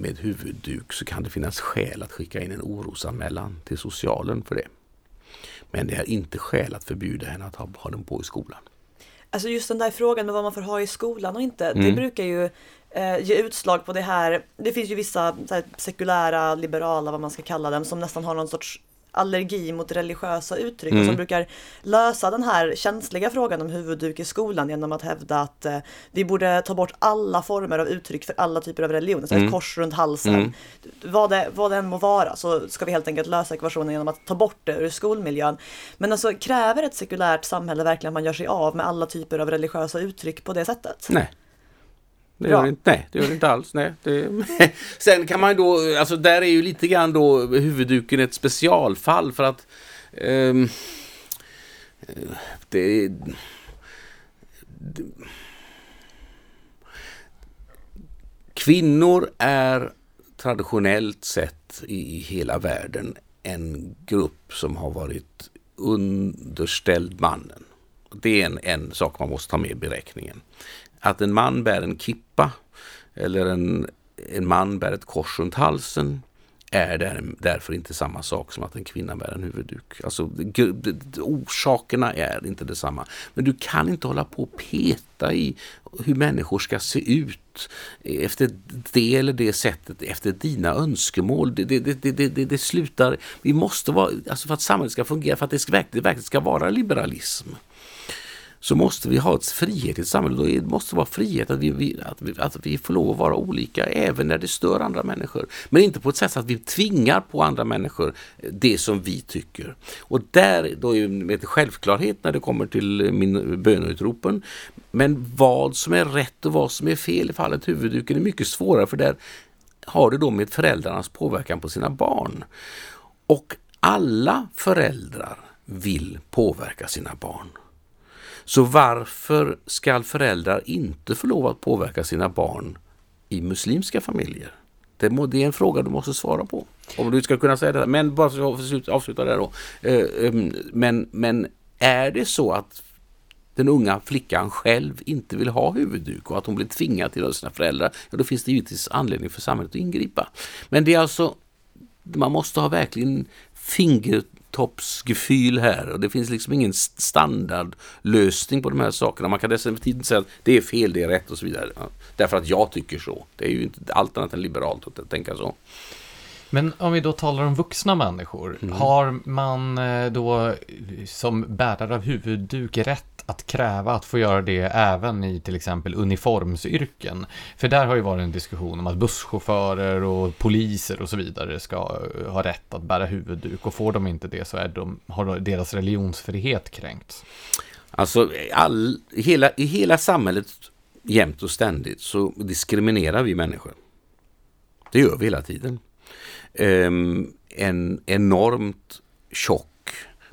med huvudduk så kan det finnas skäl att skicka in en orosanmälan till socialen för det. Men det är inte skäl att förbjuda henne att ha, ha den på i skolan. Alltså just den där frågan med vad man får ha i skolan och inte, mm. det brukar ju eh, ge utslag på det här. Det finns ju vissa här, sekulära, liberala, vad man ska kalla dem, som nästan har någon sorts allergi mot religiösa uttryck mm. och som brukar lösa den här känsliga frågan om huvudduk i skolan genom att hävda att eh, vi borde ta bort alla former av uttryck för alla typer av religioner, så mm. ett kors runt halsen. Mm. Vad, det, vad det än må vara så ska vi helt enkelt lösa ekvationen genom att ta bort det ur skolmiljön. Men alltså kräver ett sekulärt samhälle verkligen att man gör sig av med alla typer av religiösa uttryck på det sättet? Nej. Det gör, det inte, nej, det gör det inte alls. Nej. Det, sen kan man då, alltså där är ju lite grann då huvudduken ett specialfall för att um, det, det, Kvinnor är traditionellt sett i hela världen en grupp som har varit underställd mannen. Det är en, en sak man måste ta med i beräkningen att en man bär en kippa eller en, en man bär ett kors runt halsen är där, därför inte samma sak som att en kvinna bär en huvudduk. Alltså, orsakerna är inte detsamma. Men du kan inte hålla på och peta i hur människor ska se ut efter det eller det sättet, efter dina önskemål. Det, det, det, det, slutar, vi måste vara, alltså för att samhället ska fungera, för att det verkligen, verkligen ska vara liberalism så måste vi ha ett frihet i ett samhälle. Det måste vara frihet att vi, att, vi, att vi får lov att vara olika även när det stör andra människor. Men inte på ett sätt så att vi tvingar på andra människor eh, det som vi tycker. Och där då är det självklarhet när det kommer till eh, min böneutropen. Men vad som är rätt och vad som är fel i fallet huvudduken är mycket svårare för där har det då med föräldrarnas påverkan på sina barn. Och alla föräldrar vill påverka sina barn. Så varför ska föräldrar inte få lov att påverka sina barn i muslimska familjer? Det, må, det är en fråga du måste svara på. Om du ska kunna säga det. Men bara för att avsluta där då. Eh, ehm, men, men är det så att den unga flickan själv inte vill ha huvudduk och att hon blir tvingad till av sina föräldrar, ja då finns det givetvis anledning för samhället att ingripa. Men det är alltså, man måste ha verkligen finger toppsgefühl här och det finns liksom ingen standardlösning på de här sakerna. Man kan definitivt inte säga att det är fel, det är rätt och så vidare. Därför att jag tycker så. Det är ju inte allt annat än liberalt att tänka så. Men om vi då talar om vuxna människor, mm. har man eh, då som bärare av huvudduk rätt att kräva att få göra det även i till exempel uniformsyrken? För där har ju varit en diskussion om att busschaufförer och poliser och så vidare ska eh, ha rätt att bära huvudduk och får de inte det så är de, har deras religionsfrihet kränkt. Alltså all, hela, i hela samhället jämt och ständigt så diskriminerar vi människor. Det gör vi hela tiden. Um, en enormt tjock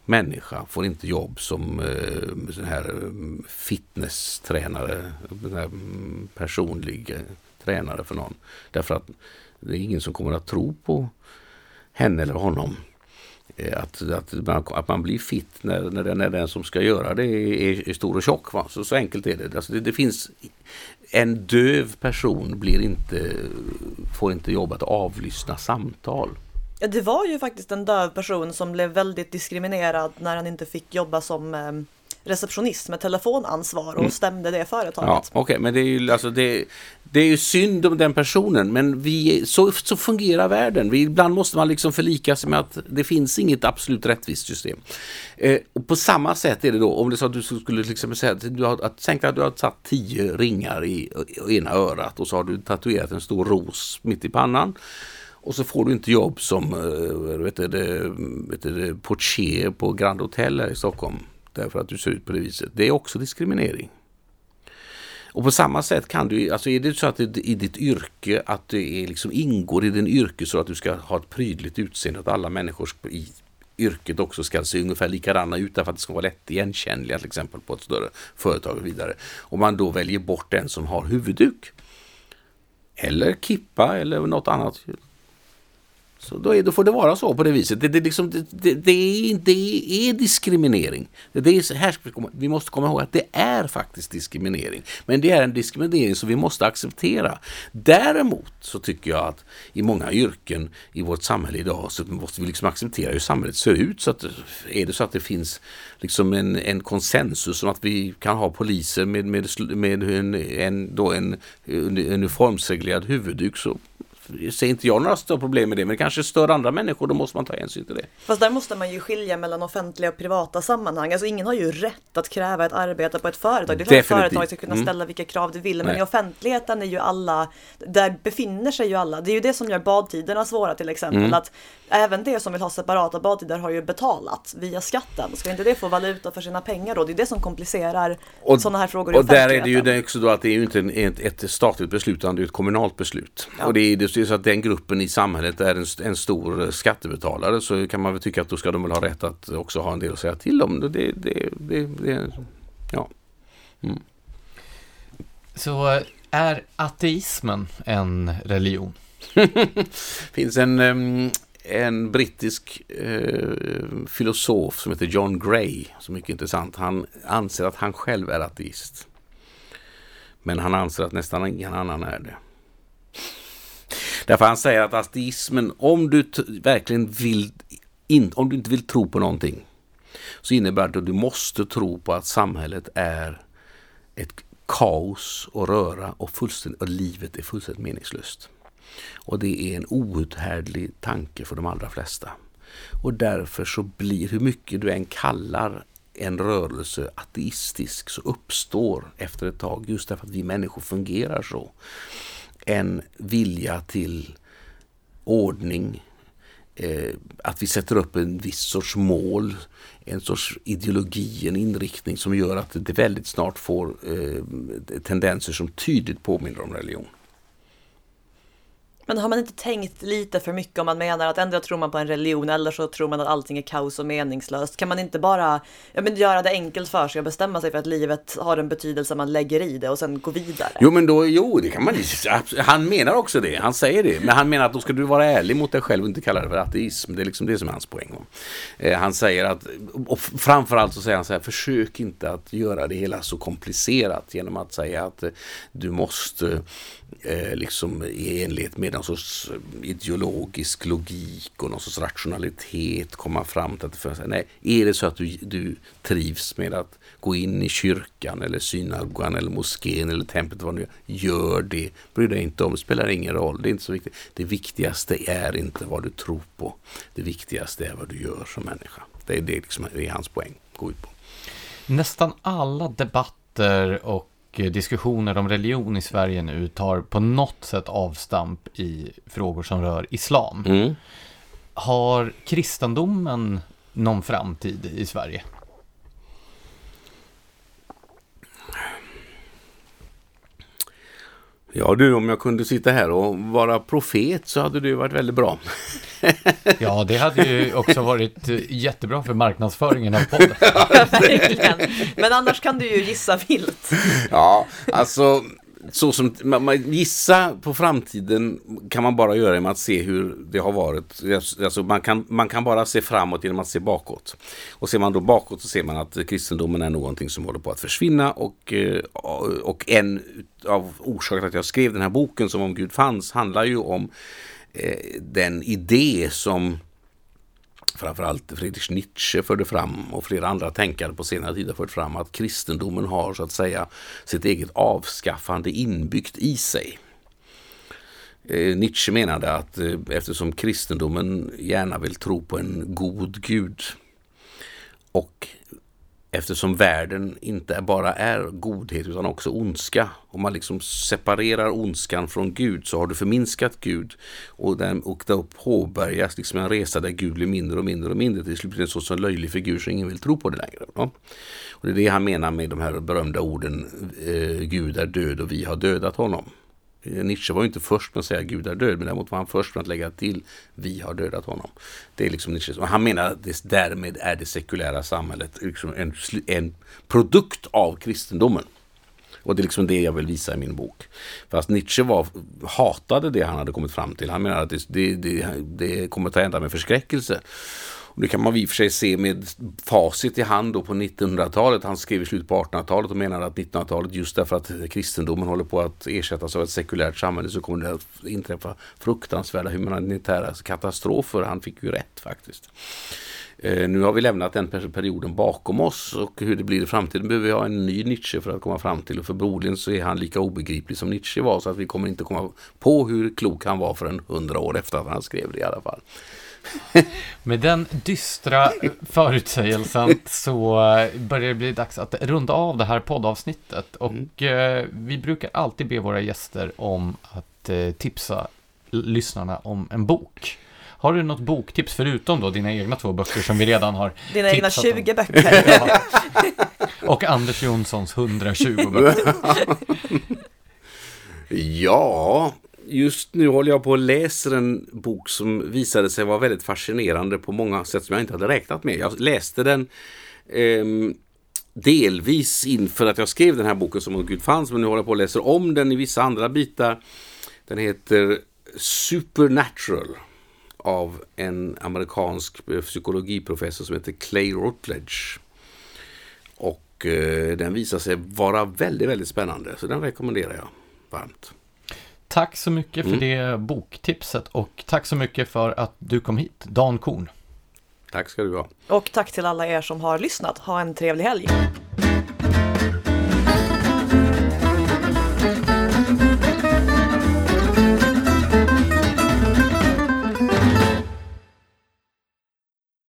människa får inte jobb som eh, sån här eh, fitnesstränare, här, mm, personlig eh, tränare för någon. Därför att det är ingen som kommer att tro på henne eller honom. Eh, att, att, man, att man blir fit när, när, den, när den som ska göra det är, är stor och tjock. Va? Så, så enkelt är det. Alltså det. Det finns en döv person blir inte, får inte jobb att avlyssna samtal. Ja, det var ju faktiskt en döv person som blev väldigt diskriminerad när han inte fick jobba som eh, receptionist med telefonansvar och mm. stämde det företaget. Ja, Okej, okay, men det är ju alltså det, det är ju synd om den personen, men vi, så, så fungerar världen. Vi, ibland måste man liksom förlika sig med att det finns inget absolut rättvist system. Eh, och på samma sätt är det då, om det så att du skulle liksom säga att du har, att, tänk att du har satt tio ringar i, i ena örat och så har du tatuerat en stor ros mitt i pannan. Och så får du inte jobb som vet du, vet du, portier på Grand Hotel här i Stockholm därför att du ser ut på det viset. Det är också diskriminering. Och på samma sätt kan du, alltså är det så att det i ditt yrke att det är liksom ingår i din yrke så att du ska ha ett prydligt utseende, att alla människor i yrket också ska se ungefär likadana ut därför att det ska vara lätt igenkännliga till exempel på ett större företag och vidare. Om man då väljer bort den som har huvudduk eller kippa eller något annat så då, är, då får det vara så på det viset. Det, det, liksom, det, det är, det är diskriminering. Det är, här, vi måste komma ihåg att det är faktiskt diskriminering. Men det är en diskriminering som vi måste acceptera. Däremot så tycker jag att i många yrken i vårt samhälle idag så måste vi liksom acceptera hur samhället ser ut. Så att, är det så att det finns liksom en, en konsensus om att vi kan ha poliser med, med, med en, en, då en eh, uniformsreglerad huvudduk så ser inte jag några större problem med det, men det kanske stör andra människor, då måste man ta hänsyn till det. Fast där måste man ju skilja mellan offentliga och privata sammanhang. Alltså ingen har ju rätt att kräva ett arbete på ett företag. Det är klart att företaget ska kunna mm. ställa vilka krav det vill, men Nej. i offentligheten är ju alla, där befinner sig ju alla. Det är ju det som gör badtiderna svåra till exempel. Mm. Att även det som vill ha separata badtider har ju betalat via skatten. Ska inte det få valuta för sina pengar då? Det är det som komplicerar sådana här frågor i Och där är det ju också då att det är ju inte ett, ett statligt beslut utan det är ett kommunalt beslut. Ja. Och det är, det är så att den gruppen i samhället är en, en stor skattebetalare så kan man väl tycka att då ska de väl ha rätt att också ha en del att säga till om. Det, det, det, det ja. Mm. Så är ateismen en religion? finns en, en brittisk eh, filosof som heter John Gray, som är mycket intressant. Han anser att han själv är ateist. Men han anser att nästan ingen annan är det. Därför han säger att ateismen, om du verkligen vill, in, om du inte vill tro på någonting, så innebär det att du måste tro på att samhället är ett kaos och röra och, fullständigt, och livet är fullständigt meningslöst. Och det är en outhärdlig tanke för de allra flesta. Och därför så blir, hur mycket du än kallar en rörelse ateistisk, så uppstår efter ett tag, just därför att vi människor fungerar så, en vilja till ordning, eh, att vi sätter upp en viss sorts mål, en sorts ideologi, en inriktning som gör att det väldigt snart får eh, tendenser som tydligt påminner om religion. Men har man inte tänkt lite för mycket om man menar att ändå tror man på en religion eller så tror man att allting är kaos och meningslöst? Kan man inte bara ja, men göra det enkelt för sig och bestämma sig för att livet har en betydelse man lägger i det och sen gå vidare? Jo, men då, jo, det kan man Han menar också det, han säger det. Men han menar att då ska du vara ärlig mot dig själv och inte kalla det för ateism. Det är liksom det som är hans poäng. Eh, han säger att, och framförallt så säger han så här, försök inte att göra det hela så komplicerat genom att säga att eh, du måste eh, liksom i enlighet med någon sorts eh, ideologisk logik och någon sorts rationalitet komma fram till att det Nej, är det så att du, du trivs med att gå in i kyrkan eller synagogan eller moskén eller templet, vad nu gör det. Bry dig inte om, det spelar ingen roll, det är inte så viktigt. Det viktigaste är inte vad du tror på. Det viktigaste är vad du gör som människa. Det är det liksom, det är hans poäng, gå ut på. Nästan alla debatter och diskussioner om religion i Sverige nu tar på något sätt avstamp i frågor som rör islam. Mm. Har kristendomen någon framtid i Sverige? Ja du, om jag kunde sitta här och vara profet så hade det varit väldigt bra. Ja, det hade ju också varit jättebra för marknadsföringen av podden. Verkligen. Men annars kan du ju gissa vilt. Ja, alltså så som man, man gissa på framtiden kan man bara göra genom att se hur det har varit. Alltså, alltså man, kan, man kan bara se framåt genom att se bakåt. Och ser man då bakåt så ser man att kristendomen är någonting som håller på att försvinna och, eh, och en av orsakerna till att jag skrev den här boken som om Gud fanns handlar ju om eh, den idé som framförallt Friedrich Nietzsche förde fram och flera andra tänkare på senare tid har fört fram att kristendomen har så att säga sitt eget avskaffande inbyggt i sig. Eh, Nietzsche menade att eh, eftersom kristendomen gärna vill tro på en god gud och Eftersom världen inte bara är godhet utan också ondska. Om man liksom separerar ondskan från Gud så har du förminskat Gud. Och, den, och då påbörjas liksom en resa där Gud blir mindre och mindre och mindre. Till slut blir det så, så löjlig figur så ingen vill tro på det längre. Då. Och Det är det han menar med de här berömda orden eh, Gud är död och vi har dödat honom. Eh, Nietzsche var ju inte först med att säga Gud är död, men däremot var han först med att lägga till vi har dödat honom. Det är liksom Nietzsche. Och han menar att det, därmed är det sekulära samhället liksom en, en produkt av kristendomen. Och det är liksom det jag vill visa i min bok. Fast Nietzsche var, hatade det han hade kommit fram till. Han menar att det, det, det, det kommer ta hända med förskräckelse. Och det kan man i och för sig se med facit i hand då på 1900-talet. Han skrev i slutet på 1800-talet och menade att 1900-talet just därför att kristendomen håller på att ersättas av ett sekulärt samhälle så kommer det att inträffa fruktansvärda humanitära katastrofer. Han fick ju rätt faktiskt. Eh, nu har vi lämnat den perioden bakom oss och hur det blir i framtiden behöver vi ha en ny Nietzsche för att komma fram till. Och förmodligen så är han lika obegriplig som Nietzsche var så att vi kommer inte komma på hur klok han var förrän hundra år efter att han skrev det i alla fall. Med den dystra förutsägelsen så börjar det bli dags att runda av det här poddavsnittet. Och mm. vi brukar alltid be våra gäster om att eh, tipsa lyssnarna om en bok. Har du något boktips förutom då dina egna två böcker som vi redan har Dina egna 20 om? böcker. ja. Och Anders Jonssons 120 böcker. ja, just nu håller jag på och läser en bok som visade sig vara väldigt fascinerande på många sätt som jag inte hade räknat med. Jag läste den eh, delvis inför att jag skrev den här boken som om Gud fanns, men nu håller jag på och läser om den i vissa andra bitar. Den heter Supernatural av en amerikansk eh, psykologiprofessor som heter Clay Routledge. Och eh, den visar sig vara väldigt, väldigt spännande, så den rekommenderar jag varmt. Tack så mycket för mm. det boktipset och tack så mycket för att du kom hit, Dan Korn. Tack ska du ha. Och tack till alla er som har lyssnat. Ha en trevlig helg.